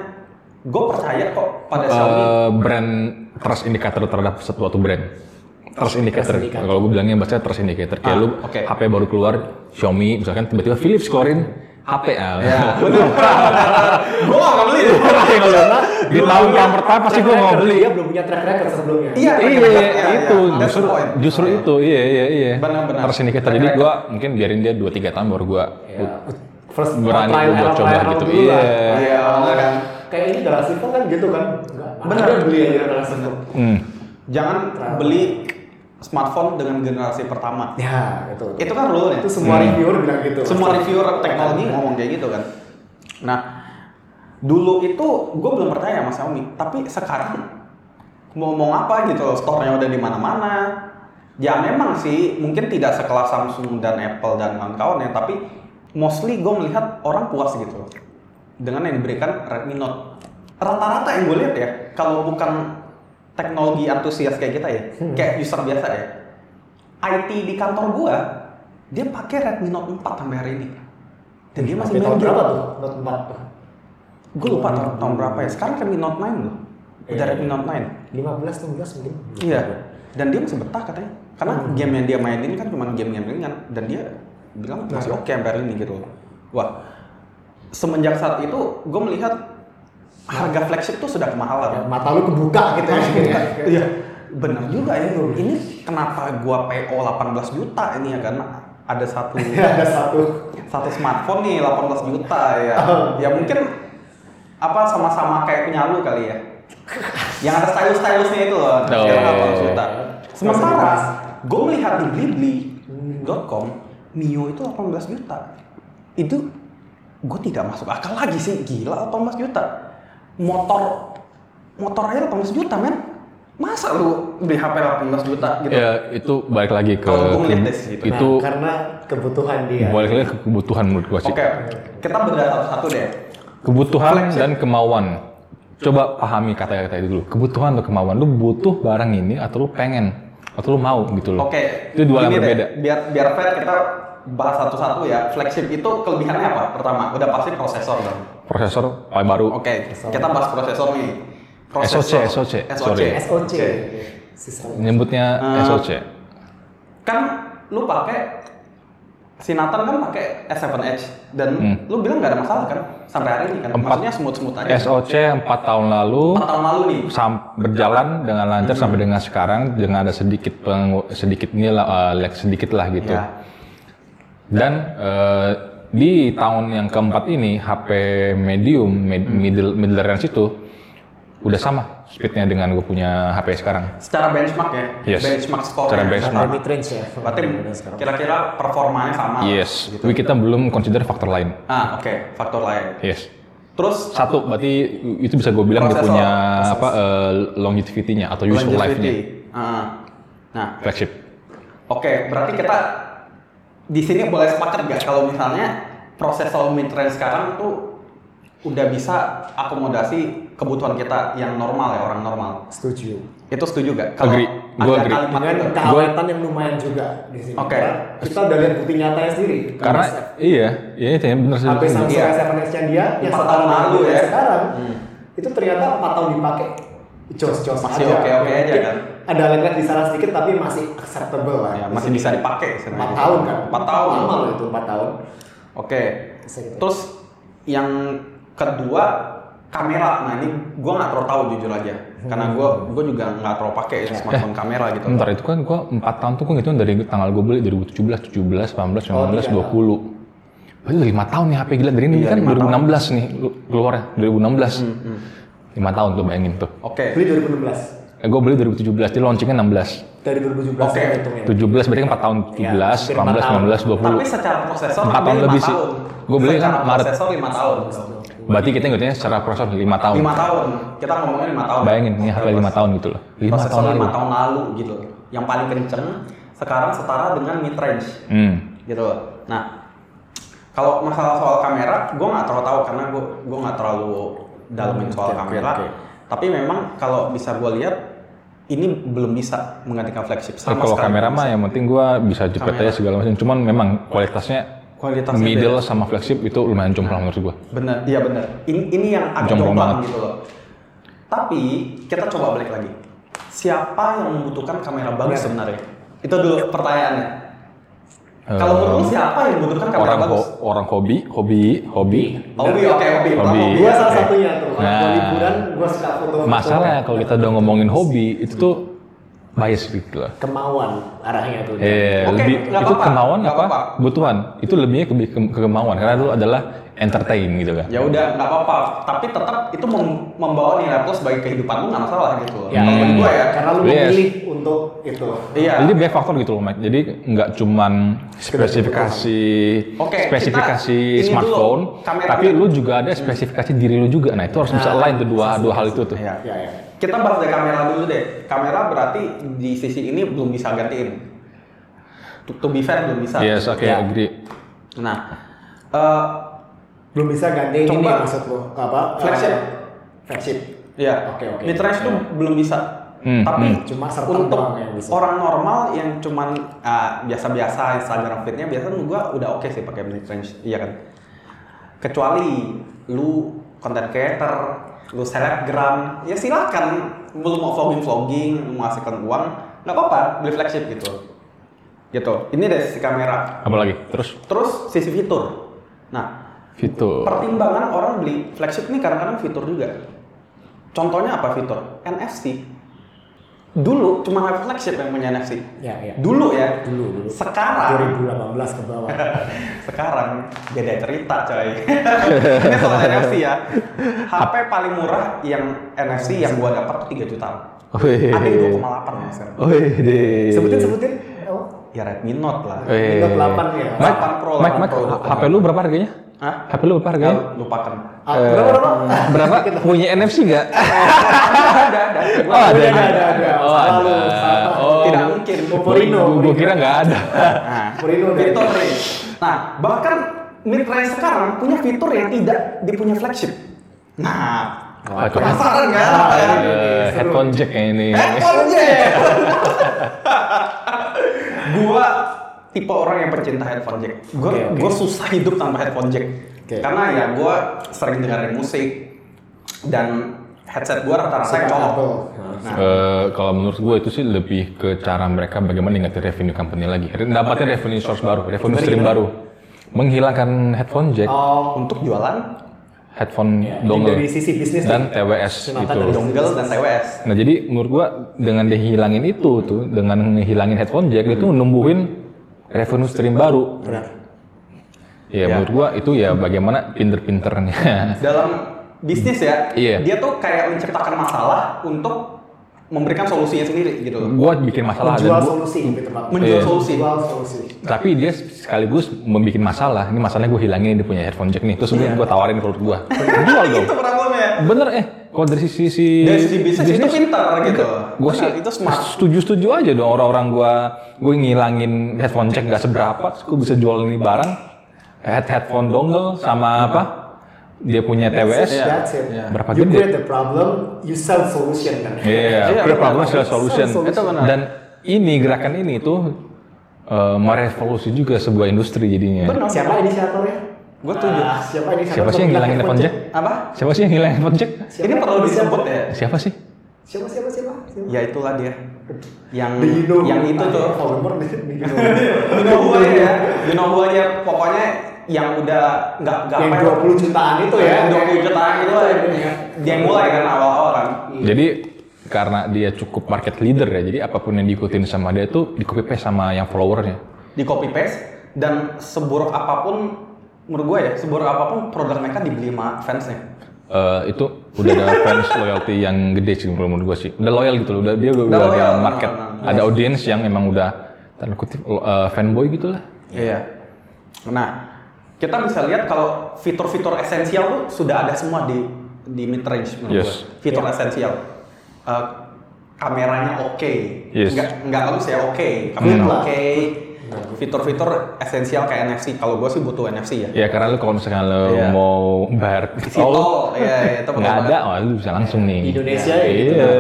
gue percaya kok pada Xiaomi. Eh, brand trust indicator terhadap suatu brand. Trust indicator. Trust indicator. Kalau gue bilangnya bahasa trust indicator. Kayak Ah, lu oke. HP baru keluar Xiaomi, misalkan tiba-tiba Philips keluarin HP ah. Ya, bener. gue gak beli. Di tahun yang pertama pasti gue mau beli. Dia belum punya track record sebelumnya. Iya, Iya, iya, itu iya. That's justru justru itu iya iya iya. Benar-benar. Trust indicator. Jadi gue mungkin biarin dia 2 3 tahun baru gue Ya. First Berani buat coba gitu. Iya. Iya, kan. Kayak ini Galaxy Phone kan gitu kan. Ada beli aja Galaxy Phone. hmm. Jangan beli smartphone dengan generasi pertama. Ya, itu. Itu kan rule Itu semua Hmm. reviewer bilang gitu. Semua reviewer teknologi ngomong kayak gitu kan. Nah, dulu itu gue belum percaya sama Xiaomi, tapi sekarang mau ngomong apa gitu, loh, store-nya udah di mana-mana. Ya memang sih mungkin tidak sekelas Samsung dan Apple dan kawan-kawan ya, tapi mostly gue melihat orang puas gitu loh dengan yang diberikan Redmi Note. Rata-rata yang gue lihat ya, kalau bukan teknologi antusias kayak kita ya, kayak user biasa ya, IT di kantor gua dia pakai Redmi Note 4 sampai hari ini. Dan dia masih main game. berapa tuh? Note 4 tuh. Gue lupa tahun, tahun berapa ya. Sekarang Redmi Note 9 loh. Udah Iya. Redmi Note 9. 15 16 mungkin. Iya. Dan dia masih betah katanya. Karena Hmm. game yang dia mainin kan cuma game-game ringan dan dia bilang masih Nah. oke sampai hari ini gitu. Wah. Semenjak saat itu gue melihat harga flagship tuh sudah Ya, kemahalan. mata lu kebuka gitu ya. [LAUGHS] Iya. Benar juga ya. Ini kenapa gua PO 18 juta ini ya kan ada satu [LAUGHS] Ada satu. satu smartphone nih 18 juta ya. Oh. Ya mungkin apa sama-sama kayak punya lu kali ya. Yang ada stylus-stylusnya itu loh. Oh. Yang 18 juta. Sementara Masih gue melihat di blibli.com Mio itu 18 juta. Itu gue tidak masuk akal lagi sih. Gila 18 juta. Motor motor aja 18 juta men masa lu beli HP 18 juta gitu Ya itu balik lagi ke, Kalau ke- situ. itu Nah, karena kebutuhan dia. balik lagi ke kebutuhan menurut gua sih. oke kita bedah satu-satu deh Kebutuhan dan kemauan. Coba pahami kata-kata itu dulu. Kebutuhan atau kemauan. Lu butuh barang ini atau lu pengen atau lu mau gitu loh. oke Itu dua yang Gini deh, berbeda. biar biar fair kita bahas satu-satu ya flagship itu kelebihannya apa pertama udah pasti prosesor dong Prosesor paling baru. oke kita bahas prosesor nih SoC, SoC, sorry. SOC. Sistem. Nyebutnya Ah. SoC. kan lu pakai si Nathan kan pakai S7 Edge dan Hmm. lu bilang nggak ada masalah kan sampai hari ini kan Empat. maksudnya smooth smooth aja SoC 4 tahun lalu empat tahun lalu nih sam- berjalan dengan lancar sampai Hmm. dengan sekarang dengan ada sedikit peng- sedikit nilai uh, lag sedikit lah gitu. ya Dan eh, di tahun yang keempat ini HP medium Hmm. middle middle range itu udah sama speednya dengan gue punya HP sekarang. secara benchmark ya Yes. benchmark score Secara ya. benchmark. Sampai mid range ya. berarti kira-kira performanya sama Yes. gitu. Tapi kita belum consider faktor lain. ah oke faktor lain Yes. terus Satu berarti itu bisa gue bilang dia punya apa eh, longevity-nya atau useful life-nya. Ah. nah flagship. Oke, berarti kita di sini boleh sepakat nggak kalau misalnya prosesor mid range sekarang tuh udah bisa akomodasi kebutuhan kita yang normal ya orang normal. Setuju. Itu setuju gak? Agree. Gua ada agree. Dengan yang lumayan juga di sini. Oke. Karena kita udah lihat bukti nyatanya sendiri. Karena iya, iya itu yang benar sih. HP Samsung Iya. S7 Edge yang dia yang Empat setahun tahun lalu lalu ya sekarang Hmm. itu ternyata empat tahun dipakai jos-jos Masih aja. oke-oke aja Mungkin kan? Ada lag di sana sedikit tapi masih acceptable lah. Ya, masih bisa dipakai Empat tahun kan? Empat tahun. Lama loh itu empat tahun. Oke. Gitu. Terus yang kedua kamera. Nah ini gua nggak terlalu tahu jujur aja. Karena gua gua juga nggak terlalu pakai Ya. smartphone kamera gitu. Bentar itu kan gua 4 tahun tuh gua ngitung dari tanggal gue beli 2017, 17, 18, 19, tiga 20. Berarti udah 5 tahun nih HP gila dari ini Iya, kan lima 2016 nih lu- keluarnya 2016. Hmm, 5 tahun tuh bayangin tuh. Oke. Beli 2016. Eh, gue beli 2017, dia launchingnya 16. Dari 2017 Oke. saya hitungnya. 17 berarti kan 4 tahun, 17, hampir 18, empat tahun. 19, 20. Tapi secara prosesor Empat tahun lima lebih sih. Gua beli kan Secara Maret. prosesor 5 tahun. Berarti kita ngitungnya secara prosesor 5 tahun. 5 tahun. Kita ngomongin 5 tahun. Bayangin ini HP 5 tahun gitu loh. 5 Prosesor tahun lalu. 5 tahun lalu gitu. Yang paling kenceng sekarang setara dengan mid range Hmm. gitu. Nah, kalau masalah soal kamera, gue nggak terlalu tahu karena gue gue nggak terlalu dalemin soal Oke, oke, kamera. oke. Tapi memang kalau bisa gue lihat ini belum bisa menggantikan flagship Nah, sama kalau kamera mah yang penting gua bisa jepret aja segala macam. Cuman memang kualitasnya kualitasnya middle beda. sama flagship itu lumayan jomplang menurut gua. Bener, iya bener. Ini, ini yang agak Jomplang jomplang gitu loh. Tapi kita coba balik lagi. Siapa yang membutuhkan kamera bagus Bener. sebenarnya? Itu dulu pertanyaannya. Eh, Kalau menurut lu siapa yang membutuhkan kamera orang bagus? ho- orang hobi, hobi, hobi. Hobi, oke, hobi. Pertama, Hobi. Gua salah satunya tuh. Kalau Nah. liburan, gua suka foto-foto. Masalahnya kalau kita udah ngomongin hobi itu tuh bias gitu loh. kemauan arahnya tuh. Eh, Oke, lebih nggak itu apa-apa, kemauan nggak apa? Kebutuhan. Itu lebihnya ke, ke, ke kemauan karena itu adalah entertain gitu kan. Ya udah, nggak apa-apa. Tapi tetap itu mem- membawa nilai plus bagi kehidupan lu nggak masalah gitu. Ya, Kalau bagi gua ya. Karena lu Yes. memilih untuk itu. Iya. Jadi banyak faktor gitu loh, Mike. Jadi nggak cuman spesifikasi Oke, spesifikasi smartphone, dulu, tapi lu juga ada spesifikasi diri lu juga. Nah, itu harus bisa Nah, align tuh dua dua hal itu tuh. Iya. Ya, ya. Kita bahas dari kamera dulu deh. Kamera berarti di sisi ini belum bisa gantiin. To, to be fair belum bisa. Yes, oke, Ya. agree. Nah, eh Belum bisa gantiin ini Coba. maksud lu. Apa? Flagship. Eh, flagship. ya, Oke, oke. mid range tuh belum bisa. Hmm, Tapi hmm. Cuma serta untuk bisa. orang normal yang cuman ah, biasa-biasa Instagram feednya biasa menurut gua udah oke sih pakai mid range, iya kan. Kecuali lu content creator, lu selebgram, ya silakan. Lu mau vlogging vlogging, mau hasilkan uang, nggak apa-apa, beli flagship gitu. Gitu. Ini dari sisi kamera. Apalagi? Terus Terus sisi fitur. Nah, fitur. pertimbangan orang beli flagship ini kadang-kadang fitur juga. Contohnya apa fitur? NFC. Dulu cuma HP flagship yang punya NFC. Ya, ya. Dulu ya. Dulu, dulu. Sekarang, 2018 ke bawah. [LAUGHS] sekarang beda cerita coy. [LAUGHS] ini soal NFC ya. HP paling murah yang NFC yang gua dapat tuh 3 juta. Ada yang 2,8 ya sekarang. Sebutin sebutin. Oh. Ya Redmi Note lah. Wih. Note 8 ya. Mike, 8 Pro, Mike, 8 Mike, Pro, HP lu berapa harganya? Hah? HP lu berapa harganya? Lupakan. Ah, berapa berapa? Berapa? Punya NFC nggak? [LAUGHS] ada, ada. Oh ada, Ada, ada, ada. Oh ada. Oh, Tidak mungkin. Popurino. Gue kira nggak ada. Nah, Mourinho range. Nah, bahkan mid range sekarang punya fitur yang tidak dipunya flagship. Nah, Apa tuh? penasaran kan? Eh, headphone jack ini. Headphone jack. [LAUGHS] gua tipe orang yang pencinta headphone jack. Gua Oke, oke. gua susah hidup tanpa headphone jack. Oke. Karena ya gua sering dengerin musik dan headset gua rata-rata yang colok. Nah, Eh, kalau menurut gue itu sih lebih ke cara mereka bagaimana ingetin revenue company lagi. Dapatkan revenue source baru, revenue stream baru. Menghilangkan headphone jack, oh, Untuk jualan headphone dongle, dari sisi bisnis dan TWS Sunatan itu. dongle dan TWS. Nah jadi menurut gua dengan dia hilangin itu tuh, dengan ngehilangin headphone jack itu numbuhin revenue stream baru. benar. Ya, Ya. menurut gua itu ya bagaimana pinter-pinternya. Dalam bisnis ya, Iya. dia tuh kayak menciptakan masalah untuk memberikan solusinya sendiri gitu loh. gua bikin masalah dan Menjual gua- solusi lebih tepat. Menjual Iya. solusi. Menjual solusi. tapi dia sekaligus membuat masalah. Ini masalahnya gue hilangin dia punya headphone jack nih. Terus Iya. gue tawarin produk gua. [LAUGHS] Jual dong. Itu problemnya. Bener eh, kalau dari sisi sisi Dari sisi bisnis, itu pintar gitu. gue sih itu smart. setuju setuju aja dong orang-orang gua gue ngilangin headphone jack gak seberapa, terus gue bisa jual ini barang head headphone dongle sama apa dia punya TWS Iya. That's it. Iya. berapa You gede? create the problem, you sell solution kan. Iya, Iya, yeah, benar. problem solution. solution. Solution. Itu benar. Dan ini gerakan ini tuh eh, merevolusi juga sebuah industri jadinya. Benar. Siapa inisiatornya? Gue tujuh. Ah, siapa inisiator? Siapa sih yang ngilangin headphone jack? Apa? Siapa sih yang ngilangin headphone jack? Siapa? Ini perlu disebut ya. Siapa sih? Siapa siapa siapa? siapa? Ya itulah dia. Yang you know yang itu tuh. [LAUGHS] you know. [LAUGHS] You know who ya. You know who aja. Pokoknya yang udah nggak nggak Yang ya. 20 jutaan itu ya. Yang 20 jutaan itu lah. Dia yang mulai kan awal-awal kan. Jadi karena dia cukup market leader ya, jadi apa pun yang diikutin sama dia tuh di copy paste sama yang followernya. Di copy paste dan seburuk apa pun menurut gue ya seburuk apa pun produk mereka dibeli sama fansnya. Eh, itu udah ada fans [LAUGHS] loyalty yang gede sih menurut gue sih. Udah loyal gitu loh, udah dia udah, Udah udah loyal, ada market, benar, benar. ada audience yang emang udah tanda kutip eh, fanboy gitu lah. Iya. Nah, kita bisa lihat kalau fitur-fitur esensial tuh sudah ada semua di di mid range menurut Yes. gue. Fitur esensial. Eh, kameranya oke. Yes. Nggak nggak bagus ya oke. Kamera Hmm. oke. Fitur-fitur esensial kayak NFC. Kalau gue sih butuh NFC ya. Ya karena lu kalau misalkan lu Iya. mau bayar tol, iya, iya, itu nggak ada, oh lu bisa langsung nih. Di Indonesia ya gitu. Iya.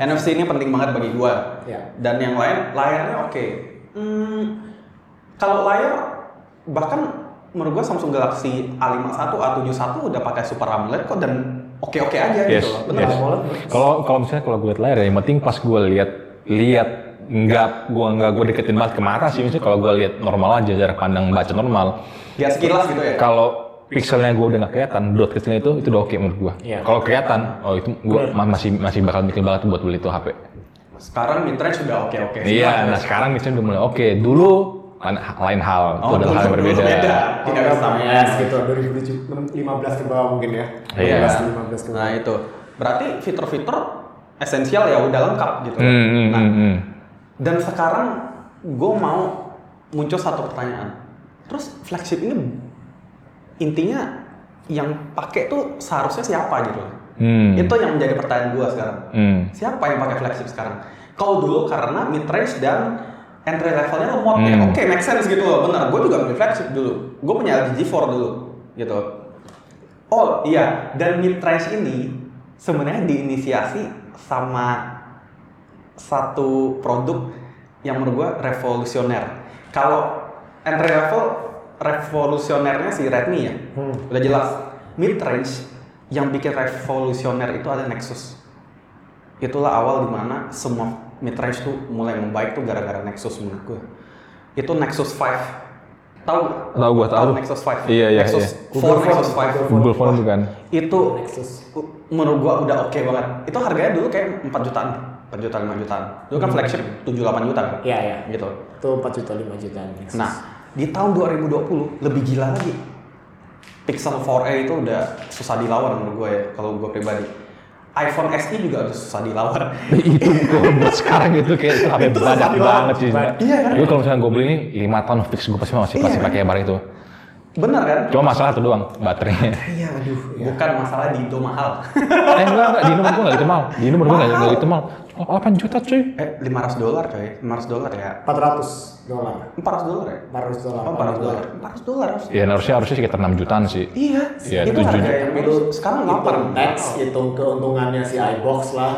NFC ini penting banget bagi gua. Ya. Dan yang lain layarnya oke. Hmm, kalau layar bahkan menurut gua Samsung Galaxy A51, A71 udah pakai Super AMOLED kok dan oke-oke aja Yes, gitu loh. Bener. yes. AMOLED. Kalau kalau misalnya kalau gue liat layar ya, yang penting pas gue lihat lihat nggak gue nggak gue deketin banget ke mata sih, misalnya kalau gue lihat normal aja jarak pandang baca normal. Ya sekilas gitu ya. Kalau pixelnya gue udah nggak kelihatan, dot kecilnya itu itu udah oke menurut gue. Iya. Kalau kelihatan, oh itu gue masih masih bakal mikir banget buat beli itu HP. Sekarang mid range sudah oke-oke. Iya, nah sekarang misalnya udah mulai oke. Dulu lain, lain hal, itu Oh, adalah hal yang berbeda. Tidak Oh, ya, segitu 2015 ke bawah mungkin ya. Iya. 15 ke bawah. Nah itu berarti fitur-fitur esensial ya udah lengkap gitu. Hmm, hmm, Nah, hmm. Dan sekarang gue mau muncul satu pertanyaan. Terus flagship ini intinya yang pakai tuh seharusnya siapa gitu? Hmm. Itu yang menjadi pertanyaan gue sekarang. Hmm. Siapa yang pakai flagship sekarang? Kalau dulu karena mid range dan entry levelnya mod ya, Hmm. oke make sense gitu loh, bener. Gue juga beli flagship dulu. Gue punya LG G4 dulu, gitu. Oh iya, dan mid range ini sebenarnya diinisiasi sama satu produk yang menurut gue revolusioner. Kalau entry level revolusionernya si Redmi ya, Hmm. udah jelas. Mid range yang bikin revolusioner itu ada Nexus. Itulah awal di mana semua mid range tuh mulai membaik tuh gara-gara Nexus menurut gue. Itu Nexus 5. Tahu? Tahu gua, tahu. Nexus 5. Iya, iya, Nexus iya. 4, Google Nexus Phone, 5. Google Phone itu kan. Itu Nexus. menurut gua udah oke banget. Itu harganya dulu kayak 4 jutaan, 4 juta 5 jutaan. Dulu kan flagship 7 8 juta kan? Iya, iya. Gitu. Itu 4 juta 5 juta. Nexus. Nah, di tahun 2020 lebih gila lagi. Pixel 4a itu udah susah dilawan menurut gue ya, kalau gue pribadi. iPhone SE juga udah susah dilawan. itu kalau [LAUGHS] buat sekarang itu kayak [LAUGHS] HP Itu badak susah banget sih. Iya kan? Gue kalau misalnya gue beli ini 5 tahun fix gue pasti masih Iya pasti kan? pakai barang itu. Bener kan? Cuma masalah itu doang, baterainya. Iya, aduh. Ya. Bukan masalah di Indo mahal. eh enggak, enggak, di nomor gua nggak gitu mal. Di nomor gua nggak nggak gitu mal. Oh, 8 juta cuy. eh 500 dolar coy, 500 dolar ya. 400 dolar. 400 dolar ya? 400 dolar. Oh 400 dolar. 400 dolar harus. Ya harusnya harusnya sekitar 6 jutaan sih. Iya. Iya, itu tujuh harga juta. yang baru sekarang 8. hitung tax, hitung keuntungannya si iBox lah.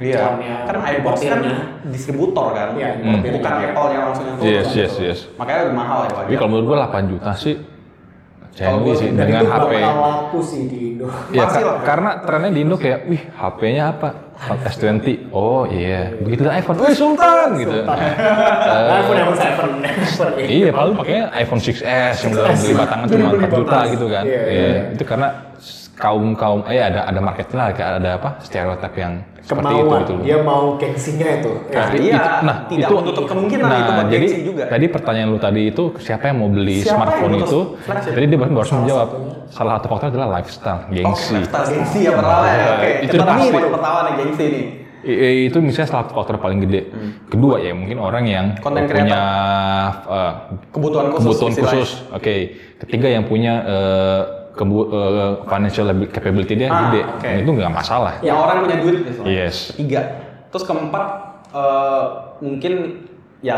Iya. Kan iBox kan distributor kan. Iya, Hmm. Bukan Apple yang langsung yang Yes, yes, yes. Makanya lebih mahal ya Tapi kalau menurut gua 8 juta sih Gua sih dengan itu HP. bakal laku sih di Indo. Ya, ka- lah. karena trennya di Indo kayak, wih HP-nya apa? S20. Oh iya, begitu ada iPhone, wih Sultan gitu. Nah, [LAUGHS] iPhone iPhone 7. iPhone eight. Iya, paling pakainya iPhone 6s yang udah beli batangan cuma 4 juta gitu kan. Iya, Iya, iya. itu karena kaum kaum eh ada ada market lah, kayak ada apa stereotip yang seperti itu Kemauan, gitu. dia mau gengsinya itu. Ya. Nah, iya, tidak menutup kemungkinan nah, itu jadi gengsi juga. tadi pertanyaan lu tadi itu siapa yang mau beli Siapa smartphone itu? Jadi dia baru harus menjawab. Salah satu faktor adalah lifestyle, Oh, gengsi. lifestyle gengsi ya pertama ya. Oke, Itu pasti. pertama nih gengsi nih. I- i- itu misalnya salah satu faktor paling gede. Kedua ya mungkin orang yang Content punya uh, Kebutuhan khusus. kebutuhan khusus. Oke. Ketiga yang punya uh, kebu- uh, financial capability dia Ah, gede. oke. Itu nggak masalah. Yang orang punya duit misalnya. Yes. Tiga. Terus keempat eh, mungkin ya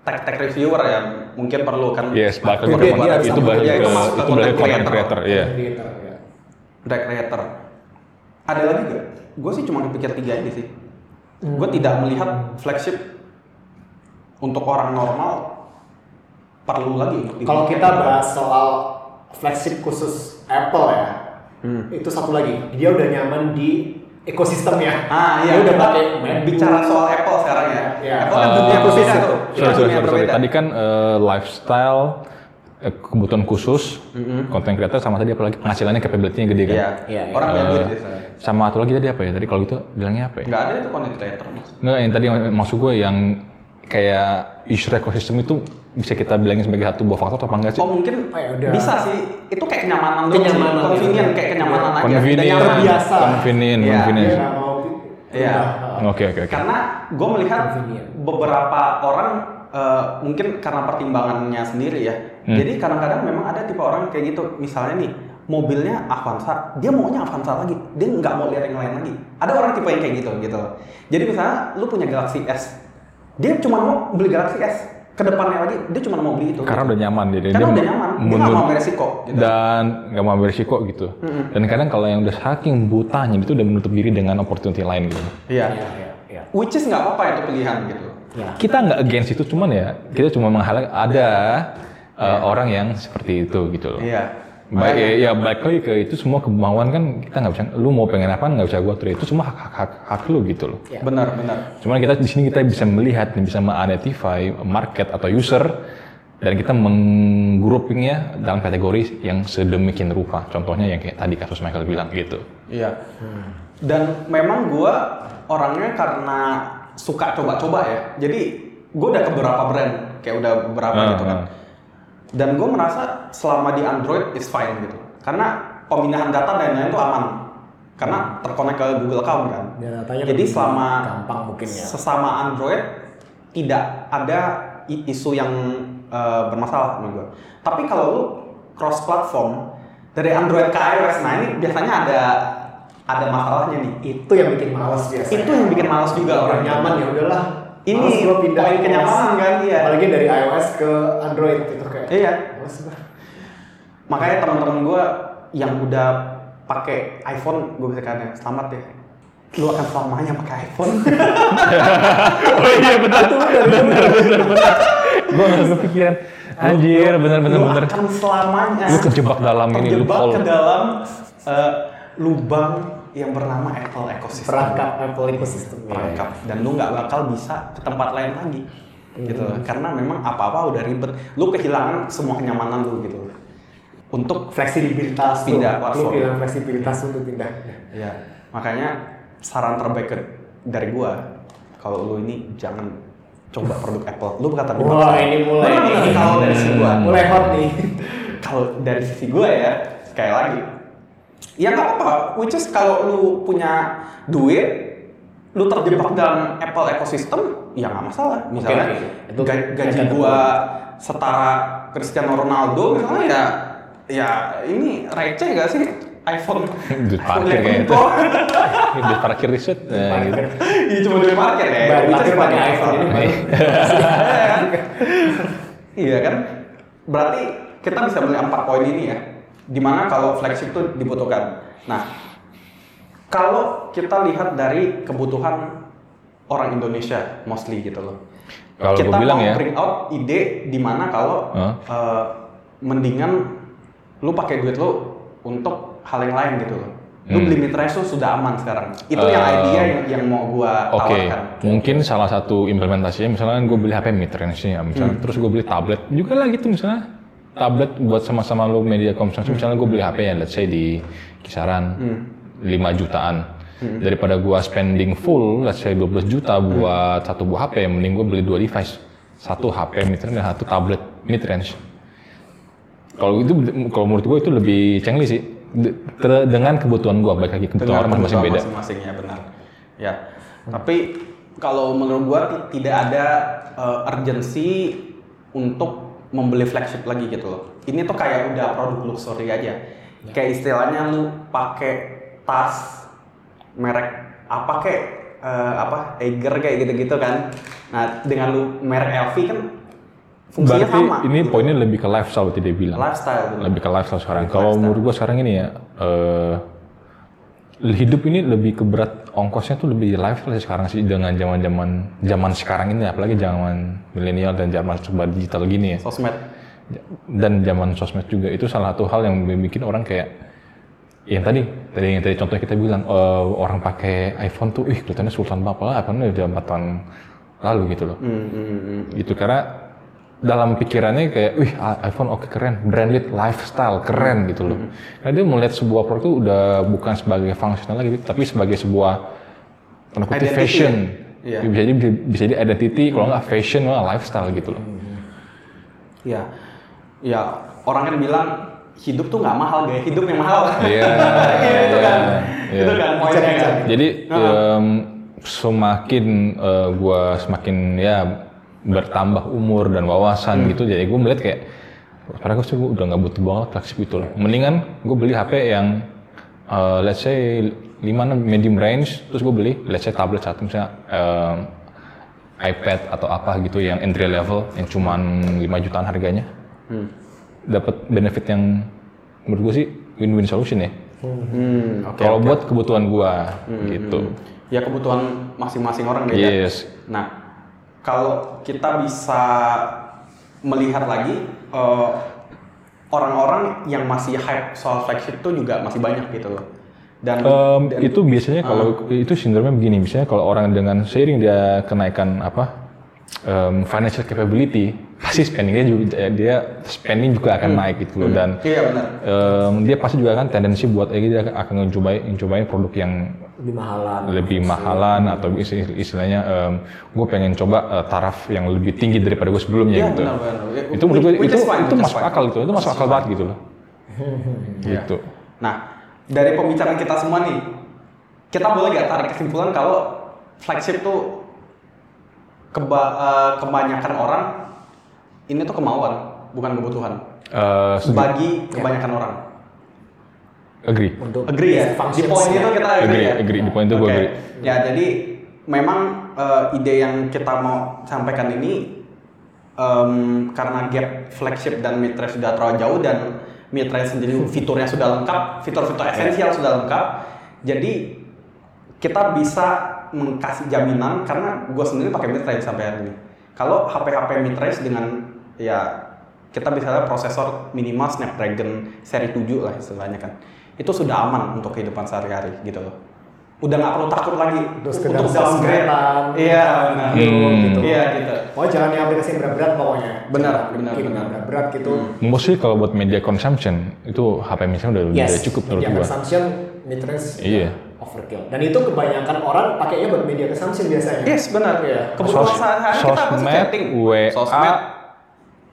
tech tech reviewer ya mungkin perlu kan. Yes, lagi Itu ke content- dia itu ke itu masuk ke ke content content creator. creator. Iya. Gitu, ya. Tech creator. Ada lagi gak? Gue sih cuma kepikir tiga ini sih. Gue tidak melihat flagship untuk orang normal perlu lagi Kalau kita bahas soal flagship khusus Apple ya, Hmm. itu satu lagi, dia udah nyaman di ekosistemnya. Ah Dia iya, udah kita pakai bicara soal Apple sekarang ya. Iya. Apple kan Uh, dunia berbeda tuh. Itu sorry, sorry, sorry, sorry. Tadi kan uh, lifestyle, eh, kebutuhan khusus, content creator sama tadi apalagi penghasilannya capability-nya gede kan. Iya, Iya, iya. orang Eh, duit biasanya. sama satu lagi tadi apa ya? Tadi kalau gitu bilangnya apa ya? Nggak ada itu content creator mas. Enggak, yang tadi maksud gue yang kayak isu ekosistem itu bisa kita bilangin sebagai satu buah faktor atau apa enggak sih? Oh mungkin Oh, ya udah. bisa sih. Itu kayak kenyamanan doang sih. Kenyamanan, Convenient ya. kayak kenyamanan aja. Convenient, Dan nyaman. terbiasa. convenient, Iya. convenient. Dia nggak mau Iya. Oke, oke, oke. Karena gue melihat Convenient. beberapa orang eh, mungkin karena pertimbangannya sendiri ya. Hmm. Jadi kadang-kadang memang ada tipe orang kayak gitu. Misalnya nih mobilnya Avanza, dia maunya Avanza lagi. Dia nggak mau lihat yang lain lagi. Ada orang tipe yang kayak gitu gitu. Jadi misalnya lu punya Galaxy S, dia cuma mau beli Galaxy S. Ke depannya lagi dia cuma mau beli itu. Karena gitu. udah nyaman jadi Karena dia udah nyaman. Dia nggak mau beresiko. Gitu. dan nggak mau berisiko gitu. Dan kadang kalau yang udah saking butanya itu udah menutup diri dengan opportunity lain gitu. Iya. Iya, iya, iya. Which is nggak apa-apa itu pilihan gitu. Iya. Kita nggak against itu cuman ya kita cuma menghalang ada uh, orang yang seperti itu gitu loh. Iya. Baik, ya, ya balik lagi ke itu semua kemauan kan kita nggak bisa, lu mau pengen apa nggak bisa gua atur itu semua hak hak hak, hak lu gitu loh. Iya. Benar, benar. Cuman kita di sini kita bisa melihat dan bisa mengidentify market atau user dan kita menggroupingnya dalam kategori yang sedemikian rupa. Contohnya yang kayak tadi kasus Michael bilang gitu. Iya. Dan memang gua orangnya karena suka coba-coba ya. Jadi gua udah ke beberapa brand, kayak udah beberapa Ah, gitu kan. ah. Dan gue merasa selama di Android is fine gitu. Karena pemindahan data dan lain-lain itu aman. Karena terkonek ke Google account kan. Datanya Jadi selama gampang mungkin ya. sesama Android tidak ada isu yang eh, bermasalah menurut gue. Tapi kalau lu cross platform dari Android ke iOS, nah ini biasanya ada ada masalahnya nih. Itu yang bikin males biasanya. Itu yang bikin males juga orang orang nyaman ya udahlah. Ini gua pindah poin ke kenyamanan kan, iya. Apalagi dari iOS ke Android. Iya. [LAUGHS] Makanya teman-teman gue yang udah pakai iPhone, gue bisa katakan selamat ya. Lu akan selamanya pakai iPhone. [LAUGHS] Oh iya benar benar benar benar benar. Gue nggak kepikiran. Anjir benar benar lu akan selamanya Lu kejebak dalam ini terjebak loophole. ke dalam eh, lubang yang bernama Apple ecosystem Perangkap Apple ecosystem. perangkap dan lu nggak bakal bisa ke tempat lain lagi gitu Hmm. karena memang apa-apa udah ribet lu kehilangan semua kenyamanan lu gitu untuk Fleksibilitas. Pindah Lu platform. bilang fleksibilitas untuk pindah. ya makanya saran terbaik dari gua kalau lu ini jangan coba produk Apple lu kata Wah, ini mulai bener. kalau dari sisi gua Mulai hot nih. kalau dari sisi gue ya sekali lagi ya nggak apa which is kalau lu punya duit lu terjebak dalam Apple ecosystem ya nggak masalah misalnya oke. Itu ga- gaji ada gua setara Cristiano Ronaldo misalnya ya ya ini receh gak sih iPhone? Duit iPhone parkir 11 kayak itu. [LAUGHS] Di parkir riset. Nah, gitu. Iya cuma duit parkir ya. Baru Bisa parkir dipakai pakai iPhone. [LAUGHS] Iya kan? Berarti kita bisa melihat empat poin ini ya. Di mana kalau flagship itu dibutuhkan. Nah, kalau kita lihat dari kebutuhan orang Indonesia mostly gitu loh. Kalau kita bilang mau ya. bring out ide di mana kalau Hah? eh, mendingan lu pakai duit lu untuk hal yang lain gitu loh. Lu Hmm. beli mid range tuh sudah aman sekarang. Itu yang Eh, idea yang, yang mau gua Oke, tawarkan. mungkin salah satu implementasinya misalnya gue beli HP nya, misalnya terus gue beli tablet juga lah gitu misalnya tablet buat sama-sama lo media konsumsi misalnya gue beli HP yang let's say di kisaran 5 jutaan daripada gue spending full let's say 12 juta buat satu buah HP mending gue beli dua device satu HP mid range dan satu tablet mid range kalau itu kalau menurut gue itu lebih cengli sih De- ter- dengan kebutuhan gue baik lagi kebutuhan orang masing-masing beda Masing-masing ya benar. Ya. Tapi kalau menurut gua ti- tidak ada uh, urgensi untuk membeli flagship lagi gitu loh. Ini tuh kayak udah produk luxury aja. Kayak istilahnya lu pakai tas merek apa kayak eh, apa Tiger kayak gitu-gitu kan. Nah, dengan lu merek LV kan fungsinya Berarti sama. ini poinnya lebih ke lifestyle tidak bilang. lifestyle bener. Lebih ke lifestyle sekarang. Kalau menurut gua sekarang ini ya, eh, hidup ini lebih ke berat ongkosnya tuh lebih lifestyle sekarang sih dengan zaman zaman zaman sekarang ini apalagi zaman milenial dan zaman serba digital gini ya sosmed. dan zaman sosmed juga itu salah satu hal yang bikin orang kayak yang tadi tadi yang tadi contohnya kita bilang eh, orang pakai iPhone tuh ih kelihatannya sultan banget lah iPhone udah empat tahun lalu gitu loh Hmm, hmm, hmm. gitu karena dalam pikirannya kayak, wih iPhone oke keren, branded lifestyle keren gitu loh. Karena dia melihat sebuah produk itu udah bukan sebagai fungsional lagi, tapi sebagai sebuah Identity fashion. ya? Iya. Bisa jadi bisa, bisa jadi identity, kalau nggak fashion, wah lifestyle gitu loh. Ya, ya orang kan bilang hidup tuh nggak mahal, gaya hidup yang mahal. [LAUGHS] Iya, [LAUGHS] Iya, itu kan, iya. itu kan poinnya kan. Jadi em, semakin eh, gua semakin ya bertambah umur dan wawasan Hmm. gitu, jadi gue melihat kayak padahal gue udah nggak butuh banget flagship gitu loh. Mendingan gue beli HP yang eh, let's say 5 medium range, terus gue beli let's say tablet satu misalnya em, iPad atau apa gitu yang entry level yang cuman 5 jutaan harganya. Hmm. Dapat benefit yang menurut gue sih win-win solution ya. Hmm, oke. Kalau buat kebutuhan gua gitu. Ya kebutuhan masing-masing orang beda. Yes. Nah, kalau kita bisa melihat lagi eh, orang-orang yang masih hype soal flagship itu juga masih banyak gitu loh. Dan, Em, dan- itu biasanya kalau itu sindromnya begini, misalnya kalau orang dengan seiring dia kenaikan apa em, financial capability, pasti spendingnya juga dia spending juga akan naik gitu loh dan iya benar. em, dia pasti juga akan tendensi buat eh, dia akan ngecobain ngecobain produk yang lebih mahalan lebih mahalan atau isti- istilahnya gue pengen coba eh, taraf yang lebih tinggi daripada gue sebelumnya Iya gitu. benar benar. Ya, Itu menurut gue itu fine, itu masuk fine. akal gitu, itu masuk akal banget gitu loh. [LAUGHS] Iya. Gitu. Nah, dari pembicaraan kita semua nih, kita boleh gak tarik kesimpulan kalau flagship tuh keba- eh, kebanyakan orang ini tuh kemauan, bukan kebutuhan. Eh, setuju. Bagi kebanyakan orang. agree. untuk Agree ya? Di poin itu kita agree, Agree, ya? agree. Di poin itu gue Oke. agree. Ya, jadi memang eh, ide yang kita mau sampaikan ini em, karena gap flagship dan mid range sudah terlalu jauh dan mid range sendiri [LAUGHS] fiturnya sudah lengkap, fitur-fitur esensial sudah lengkap. Jadi kita bisa mengkasih jaminan karena gue sendiri pakai mid range sampai hari ini. Kalau HP-HP mid range dengan ya kita bisa lihat prosesor minimal Snapdragon seri 7 lah istilahnya kan. Itu sudah aman untuk kehidupan sehari-hari gitu loh. Udah nggak perlu takut lagi Untuk sekedar untuk downgrade. sosmedan, Iya, benar. Hmm. gitu. Iya gitu. Oh jangan yang aplikasi berat-berat pokoknya. Benar, benar, benar. berat-berat gitu. Mostly kalau buat media consumption itu HP misalnya udah, Yes. udah cukup menurut media gua. consumption range Iya. overkill. Dan itu kebanyakan orang pakainya buat media consumption biasanya. Yes, benar. Iya. Kebutuhan sehari-hari kita apa sih chatting? WA, Sosmed.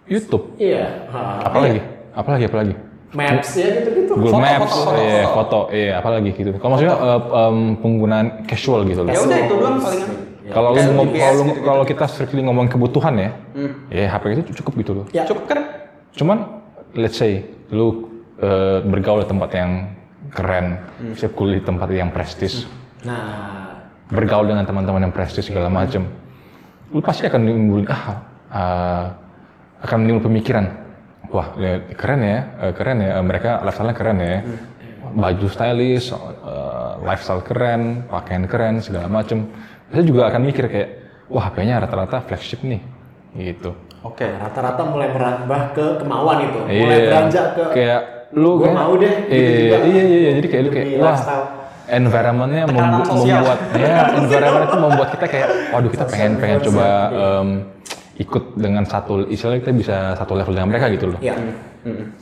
YouTube. Iya. Ha. Apa lagi? Apa lagi? Apa lagi? Maps ya gitu-gitu. Google Foto, Maps, foto, foto, iya, foto. foto, iya, apa lagi gitu. Kalau maksudnya eh, em, penggunaan casual gitu loh. Ya udah itu doang palingan. Kalau lu ngom- kalau lu- gitu-gitu. kalau kita strictly ngomong kebutuhan ya, Hmm. ya HP itu cukup gitu loh. Ya. Cukup kan? Cuman let's say lu eh, bergaul di tempat yang keren, bisa kuliah di tempat yang prestis, Nah, bergaul dengan teman-teman yang prestis segala macam, lu pasti akan nimbul ah ah, akan nimbul pemikiran, wah ya, keren ya, eh, keren ya, eh, mereka lifestyle-nya keren ya, baju stylish, eh, lifestyle keren, pakaian keren segala macam, saya juga akan mikir kayak, wah HP-nya rata-rata flagship nih, gitu. Oke. rata-rata mulai merambah ke kemauan itu, mulai Iya. beranjak ke kayak lu kayak- mau deh, gitu Iya, juga. iya, iya, iya, jadi kayak lu kayak wah lifestyle. environmentnya membu- membuat ya environment itu membuat kita kayak waduh kita pengen pengen coba em, ikut dengan satu istilahnya kita bisa satu level dengan mereka gitu loh. ya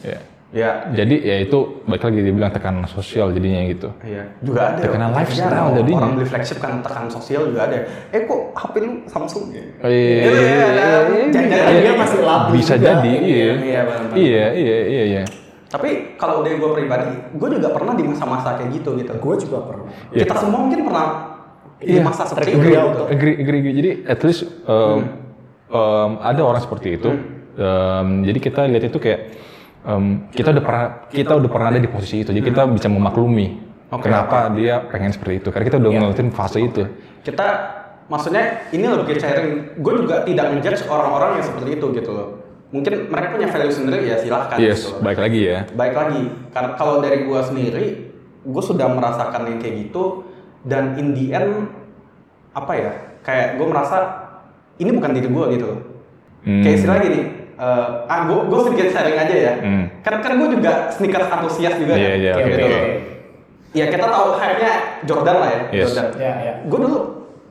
Ya. Ya. Jadi ya itu balik lagi dibilang tekanan sosial jadinya gitu. Iya. Juga ada. Tekanan ya. lifestyle Jarang jadinya. Orang beli flagship kan tekanan sosial juga ada. Eh kok HP lu Samsung ya? Oh, iya, iya, Iya, iya, iya, iya, iya, jangan-jangan iya, dia iya. masih labil bisa juga. jadi iya Iya, iya iya iya iya Tapi kalau dari gue pribadi, gue juga pernah di masa-masa kayak gitu gitu. gue juga pernah Iya. Kita semua mungkin pernah di Iya, masa seperti itu. agree, gitu. agree, agree. Jadi at least um, um, ada orang seperti itu. Um, jadi kita lihat itu kayak um, kita udah pernah kita udah pernah ada di posisi itu. Jadi kita bisa memaklumi Oke, kenapa dia pengen seperti itu. Karena kita udah ngelewatin fase itu. Kita maksudnya ini loh kita sharing. Gue juga tidak menjudge orang-orang yang seperti itu gitu loh. Mungkin mereka punya value sendiri ya silahkan yes, gitu loh. baik lagi ya. Baik lagi, karena kalau dari gue sendiri, gue sudah merasakan yang kayak gitu dan in the end apa ya? Kayak gue merasa ini bukan diri gue gitu. loh. Hmm. Kayak istilah gini, eh, ah gue gue sedikit sharing aja ya. Hmm. Kan kan gue juga sneakers antusias juga. Iya, kan? iya, Kayak oke, gitu loh. Ya kita tahu hype-nya Jordan lah ya. Yes. Jordan. ya ya Gue dulu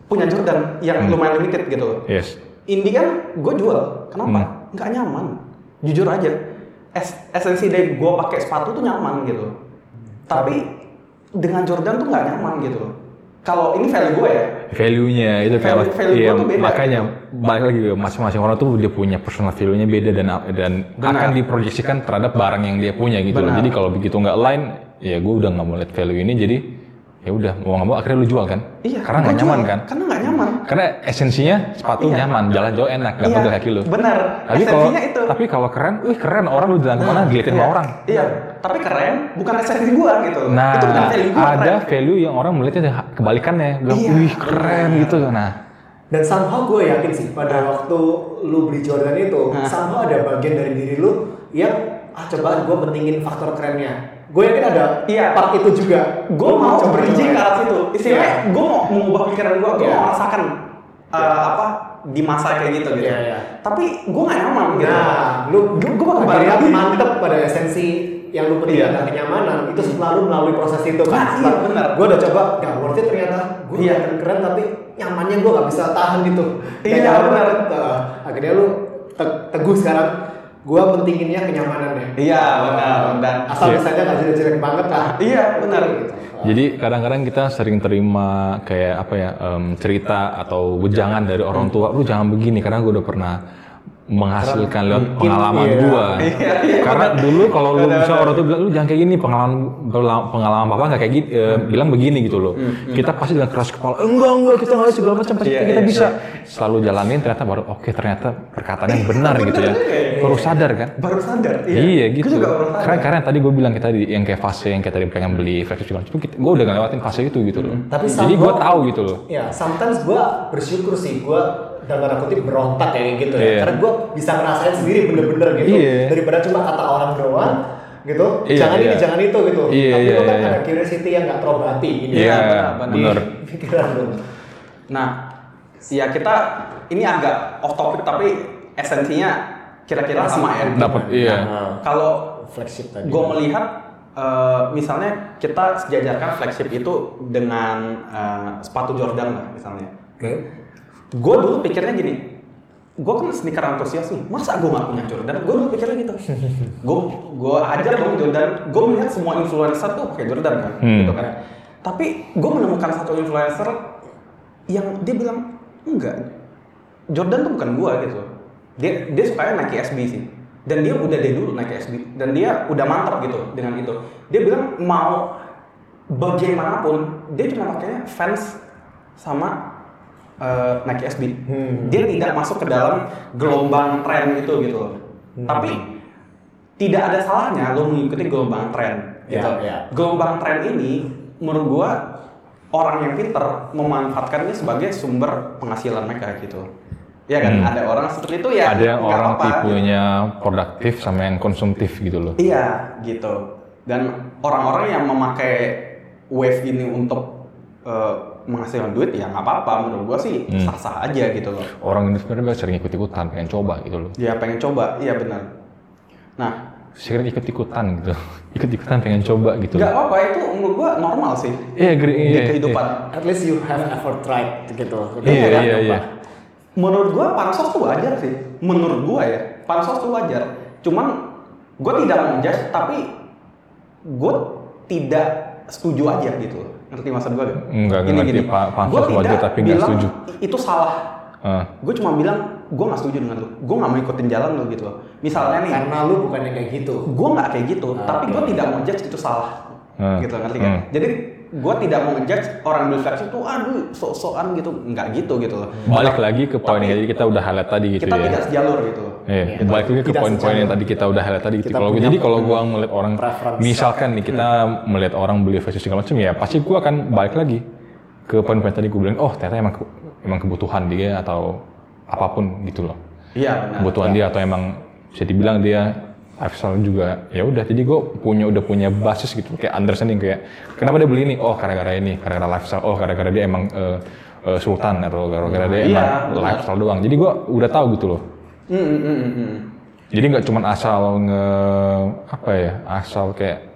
punya Jordan yang Hmm. lumayan limited gitu loh. Yes. Indian gue jual. Kenapa? Hmm. Nggak nyaman. Jujur aja. Es- esensi dari gue pakai sepatu tuh nyaman gitu. Tapi dengan Jordan tuh nggak nyaman gitu. Kalau ini value gue ya. Value-nya itu kayak Value- value iya, tuh beda. makanya balik lagi masing-masing orang tuh dia punya personal value-nya beda dan dan Benar. akan diproyeksikan terhadap barang yang dia punya gitu. Benar. Jadi kalau begitu nggak line, ya gue udah nggak mau lihat value ini jadi ya udah mau nggak mau akhirnya lu jual kan? Iya. Karena gua nggak nyaman kan? Karena nggak nyaman. Karena esensinya sepatu Iya. nyaman, jalan jauh enak, nggak Iya, pegel kaki lu. Benar. Tapi kalau Esensinya itu. tapi kalau keren, wih keren orang lu jalan ke mana diliatin sama Iya. orang. Iya. Tapi keren bukan esensi gue gitu. Nah, itu bukan value gue. ada value yang orang melihatnya kebalikannya, bilang, Iya, wih keren gitu. Nah, dan somehow gue yakin sih pada waktu lu beli Jordan itu Hah. somehow ada bagian dari diri lu yang ah coba gue pentingin faktor kerennya gue yakin ada Iya. part itu juga gue mau bridging ke arah situ istilahnya Iya. gue mau mengubah pikiran gue gue Iya. mau merasakan uh, apa di masa kayak gitu gitu Iya, iya. tapi gue gak nyaman gitu Nah, lu gue gue bakal balik lagi mantep pada esensi yang lu pentingkan Iya. dan kenyamanan itu selalu melalui proses itu kan. Nah, iya, benar. Gue udah coba, nggak worth it ternyata. Gue Iya. keren, keren tapi nyamannya gue nggak bisa tahan gitu. Iya, nyaman benar. Nah, akhirnya lu te- teguh sekarang. Gue pentinginnya kenyamanannya. Iya, benar. Dan Asal Iya. misalnya nggak jelek-jelek banget lah. Iya, benar. Gitu. Jadi kadang-kadang kita sering terima kayak apa ya em, cerita atau wejangan dari orang tua, lu jangan begini karena gue udah pernah menghasilkan lewat Mungkin, pengalaman iya. gua. Iya, iya, Karena dulu kalau lu bisa orang tuh bilang lu jangan kayak gini pengalaman pengalaman, papa nggak kayak gitu eh, bilang begini gitu loh. Kita pasti dengan keras kepala enggak enggak kita nggak segala macam pasti Iya, kita iya, bisa. Selalu jalanin ternyata baru oke ternyata perkataannya benar gitu ya. [LAUGHS] Baru sadar kan. baru sadar Iya, gitu. baru sadar Karena karena tadi gue bilang kita tadi yang kayak fase yang kayak tadi pengen beli flagship segala macam, gue udah ngelewatin fase itu gitu loh. Tapi Jadi gue somehow- tahu gitu loh. Ya, sometimes gue bersyukur sih gue dalam tanda kutip berontak kayak gitu ya. Iya. Karena gue bisa ngerasain sendiri bener-bener gitu. Iya. Daripada cuma kata orang doang gitu. Iya, jangan ini, iya. jangan itu gitu. Iya, Tapi iya, lu kan iya. ada curiosity yang gak terobati ini. Iya, benar, bener. Di [LAUGHS] pikiran lu. nah ya kita ini agak off topic tapi esensinya kira-kira sama ya Dapat iya. kalau Flagship tadi. gue melihat eh, misalnya kita sejajarkan flagship itu dengan eh, sepatu Jordan lah misalnya. Oke. Gue dulu pikirnya gini, gue kan sneaker antusias nih, masa gue gak punya Jordan? Gue dulu pikirnya gitu. Gue gue ajar dong Jordan. Gue melihat semua influencer tuh pakai Jordan kan, Hmm. gitu kan. Tapi gue menemukan satu influencer yang dia bilang enggak, Jordan tuh bukan gue gitu. Dia dia sukanya Nike SB sih. Dan dia udah dari dulu Nike SB. Dan dia udah mantap gitu dengan itu. Dia bilang mau bagaimanapun dia cuma pakainya fans sama eh, Nike SB. Hmm. Dia tidak masuk ke dalam gelombang tren itu gitu loh. Tapi tidak ada salahnya lo mengikuti gelombang tren gitu. Iya, iya. Gelombang tren ini menurut gua orang yang pinter memanfaatkannya sebagai sumber penghasilan mereka gitu. Ya kan, Hmm. ada orang seperti itu ya. ada yang orang apa-apa, gitu. tipenya produktif sama yang konsumtif gitu loh. Iya, gitu. Dan orang-orang yang memakai wave ini untuk eh, menghasilkan duit ya nggak apa-apa menurut gua sih Hmm. sah-sah aja gitu loh. Orang ini sebenarnya sering ikut-ikutan, pengen coba gitu loh. Ya pengen coba, iya benar. Nah, Sering ikut-ikutan gitu. [LAUGHS] Ikut-ikutan pengen coba gitu. nggak apa-apa itu menurut gua normal sih Iya, agree, di iya, kehidupan. At least you have ever tried gitu. Iya, pernah iya, iya. Menurut gua pansos tuh wajar sih. Menurut gua ya, pansos tuh wajar. Cuman gua tidak menjudge tapi gua tidak setuju aja gitu. Ngerti maksud gua gak? Enggak, ngerti, Pa- pansos Gua wajar tidak tapi nggak bilang setuju. Itu salah. Ah. Gue cuma bilang gue nggak setuju dengan lu. Gue nggak mau ikutin jalan lu gitu loh. Misalnya nih, Karena lu bukannya kayak gitu. gue nggak kayak gitu, Ah, tapi gue tidak mau judge itu salah. Hmm. Gitu ngerti kan? Hmm. Jadi gue tidak mau ngejudge orang beli flagship tuh aduh sok-sokan gitu, nggak gitu gitu loh. Balik lagi ke poin yang tadi kita udah highlight tadi gitu Kita ya. tidak sejalur gitu loh. Iya, Gitu. balik lagi ke poin-poin yang tadi kita udah highlight tadi gitu. Kita Kalau jadi kalau gua ngeliat orang misalkan nih kita melihat orang beli fashion segala macam ya pasti gua akan balik lagi ke poin-poin tadi gua bilang oh ternyata emang ke- emang kebutuhan dia atau apa pun gitu loh. Iya benar. Kebutuhan dia atau emang bisa dibilang dia lifestyle juga ya udah jadi gue punya udah punya basis gitu kayak understanding kayak kenapa dia beli ini oh gara-gara ini gara-gara lifestyle oh gara-gara dia emang eh, eh, sultan atau gara-gara dia Iya, emang benar. lifestyle doang jadi gue udah tahu gitu loh hmm, hmm, hmm, hmm. jadi nggak cuma asal nge apa ya asal kayak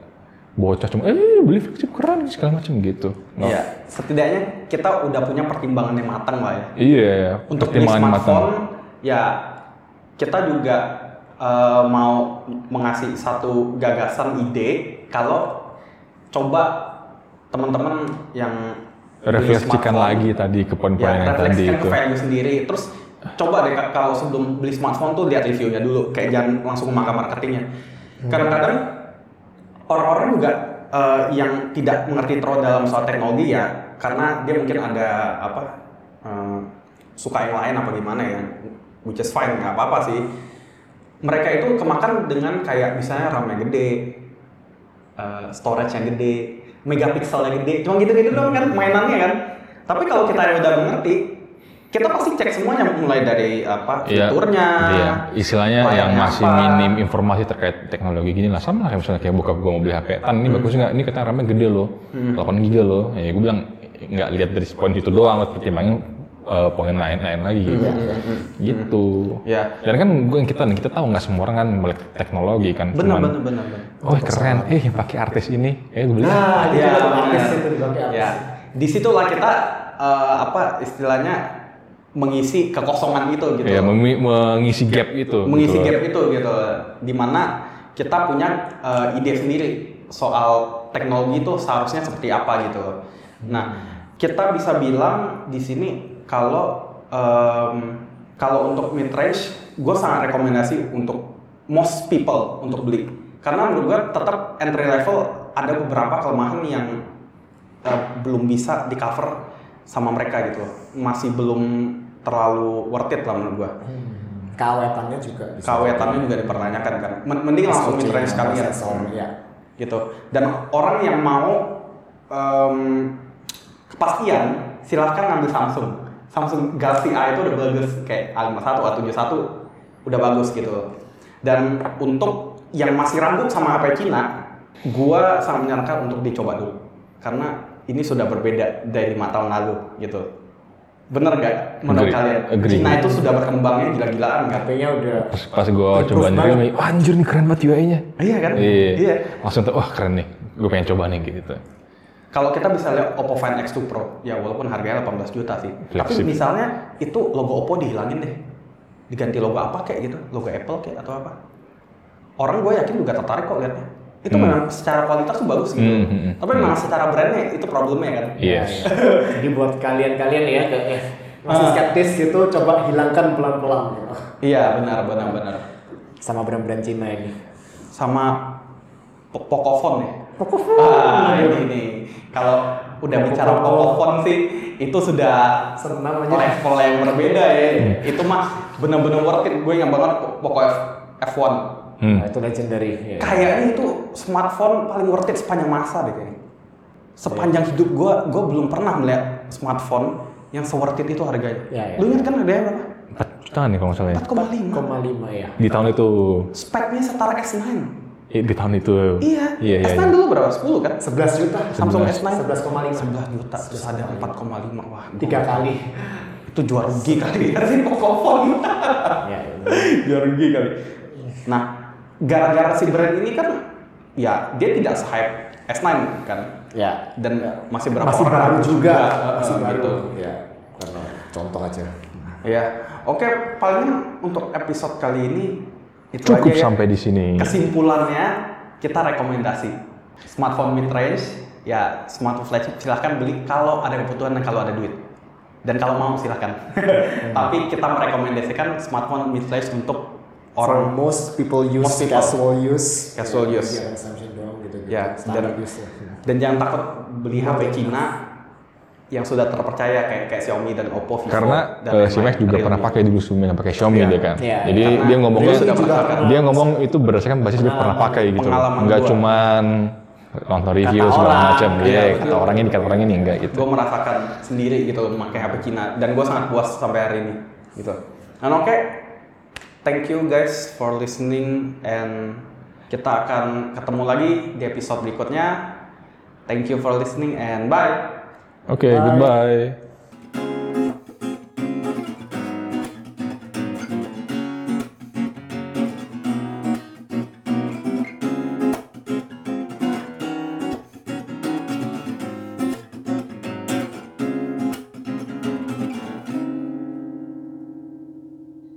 bocah cuma eh beli flagship keren segala macam gitu Nggak- Iya, setidaknya kita udah punya pertimbangan yang matang lah ya. iya Untuk beli pertimbangan smartphone, matang ya kita juga eh, mau mengasih satu gagasan ide kalau coba teman-teman yang beli refleksikan smartphone, lagi tadi ke poin-poin ya, yang tadi refleksikan itu ke value sendiri. Terus coba deh kalau sebelum beli smartphone tuh lihat reviewnya dulu, kayak jangan langsung makan marketingnya. Kadang-kadang orang-orang juga eh, yang tidak mengerti terlalu dalam soal teknologi ya, karena dia mungkin ada apa eh, suka yang lain apa gimana ya, which is fine nggak apa-apa sih. Mereka itu kemakan dengan kayak misalnya RAM yang gede, eh, storage yang gede, megapiksel yang gede, cuma gitu-gitu doang kan mainannya kan. Tapi kalau kita yang udah mengerti, kita pasti cek semuanya mulai dari apa Iya, fiturnya, iya. istilahnya yang masih apa. minim informasi terkait teknologi gini lah sama lah kayak misalnya kayak bokap gue mau beli HP tan Hmm. ini bagus nggak ini katanya RAM-nya gede loh 8 giga loh ya gue bilang nggak lihat dari poin itu doang pertimbangin eh, poin lain-lain lagi gitu gitu Ya. dan kan gue kita nih kita tahu nggak semua orang kan melek teknologi kan Benar, Cuman, benar, benar, benar. oh keren eh yang pakai artis ini eh gue beli Nah, Iya, tuh artis itu dipakai artis. Ya, di situlah kita eh, apa istilahnya mengisi kekosongan itu gitu. ya memi- mengisi gap itu mengisi gitu. gap itu gitu. Di mana kita punya eh, ide sendiri soal teknologi itu seharusnya seperti apa gitu. Nah, kita bisa bilang di sini kalau em, kalau untuk mid range, gue sangat rekomendasi untuk most people untuk beli. Karena menurut gue tetap entry level ada beberapa kelemahan yang eh, belum bisa di cover sama mereka gitu. Masih belum terlalu worth it lah menurut gue. Kawetannya juga bisa. Kawetannya juga dipertanyakan kan. Men- Mending langsung mid range Prosesor, ya. gitu dan orang yang mau em, kepastian silahkan ngambil Samsung Samsung Galaxy A itu udah bagus kayak A51 A71 udah bagus gitu dan untuk yang masih ragu sama HP Cina gua sangat menyarankan untuk dicoba dulu karena ini sudah berbeda dari lima tahun lalu gitu bener gak menurut Agree. kalian Agree. Cina itu sudah berkembangnya gila-gilaan kan HP-nya udah pas, pas gue coba nih wah anjir nih keren banget UI-nya iya kan Iya. iya Langsung tuh, wah keren nih. Gue pengen coba nih gitu. Kalau kita bisa lihat Oppo Find X2 Pro, ya walaupun harganya 18 juta sih. Tapi misalnya itu logo Oppo dihilangin deh. Diganti logo apa kayak gitu, logo Apple kayak atau apa. Orang gue yakin juga tertarik kok liatnya. Itu Hmm. memang secara kualitas tuh bagus gitu. Hmm, hmm, hmm. Tapi memang secara brandnya itu problemnya kan. Yes. [LAUGHS] Jadi buat kalian-kalian ya ke eh, masih Ah. skeptis gitu, coba hilangkan pelan-pelan gitu. Iya benar benar benar. Sama brand-brand Cina ini. Sama Po- Pocophone ya. Pocophone. Ah ini nih. Kalau udah bicara Pocophone sih itu sudah Senang aja. level yang berbeda ya. Itu mah bener-bener worth it. Gue ingat banget Poco F, F1. Hmm. Nah, itu legendary. ya. Kayaknya itu smartphone paling worth it sepanjang masa deh kayaknya. Sepanjang hidup gue, gue belum pernah melihat smartphone yang se-worth it itu harganya. Ya, ya. Lu ingat kan ada yang berapa? 4 jutaan nih kalau nggak salah ya. 4,5. 4,5 ya. Di tahun itu, Speknya setara S9. Eh, di tahun itu. Iya. Iya, iya. S9 iya. dulu berapa? 10 kan? 11 juta. Samsung S9 11,5. 11 juta terus ada 4,5 wah Tiga kali. itu jual rugi kali ya sih pokok Ya, jual rugi kali nah gara-gara si brand ini kan ya dia tidak se-hype S9 kan ya. dan masih berapa Masih orang baru juga. uh, Masih baru. gitu. Ya, karena contoh aja. ya oke paling untuk episode kali ini itu Cukup aja ya. sampai di sini. kesimpulannya kita rekomendasi smartphone mid range ya smartphone flagship silahkan beli kalau ada kebutuhan dan kalau ada duit dan kalau mau silahkan [LAUGHS] tapi kita merekomendasikan smartphone mid range untuk For orang most people use Most people. casual use. Casual use. Ya, gitu. Ya, standard dan- use. ya. dan jangan takut beli HP Cina yang sudah terpercaya kayak kayak Xiaomi dan Oppo, Vivo Karena dan eh, yang si Max lain, juga pernah pakai dulu sebelumnya pakai Xiaomi Iya. dia kan. Iya, Jadi karena dia ngomongnya dia dia ngomong itu berdasarkan basis dia pernah pakai gitu. Gua. cuman nonton review Kata segala macam. iya, Iya, betul. kata orang ini kata orang ini enggak gitu. gue merasakan sendiri gitu memakai HP Cina dan gue sangat puas sampai hari ini gitu. Dan oke, thank you guys for listening and kita akan ketemu lagi di episode berikutnya. Thank you for listening and bye. Oke, goodbye.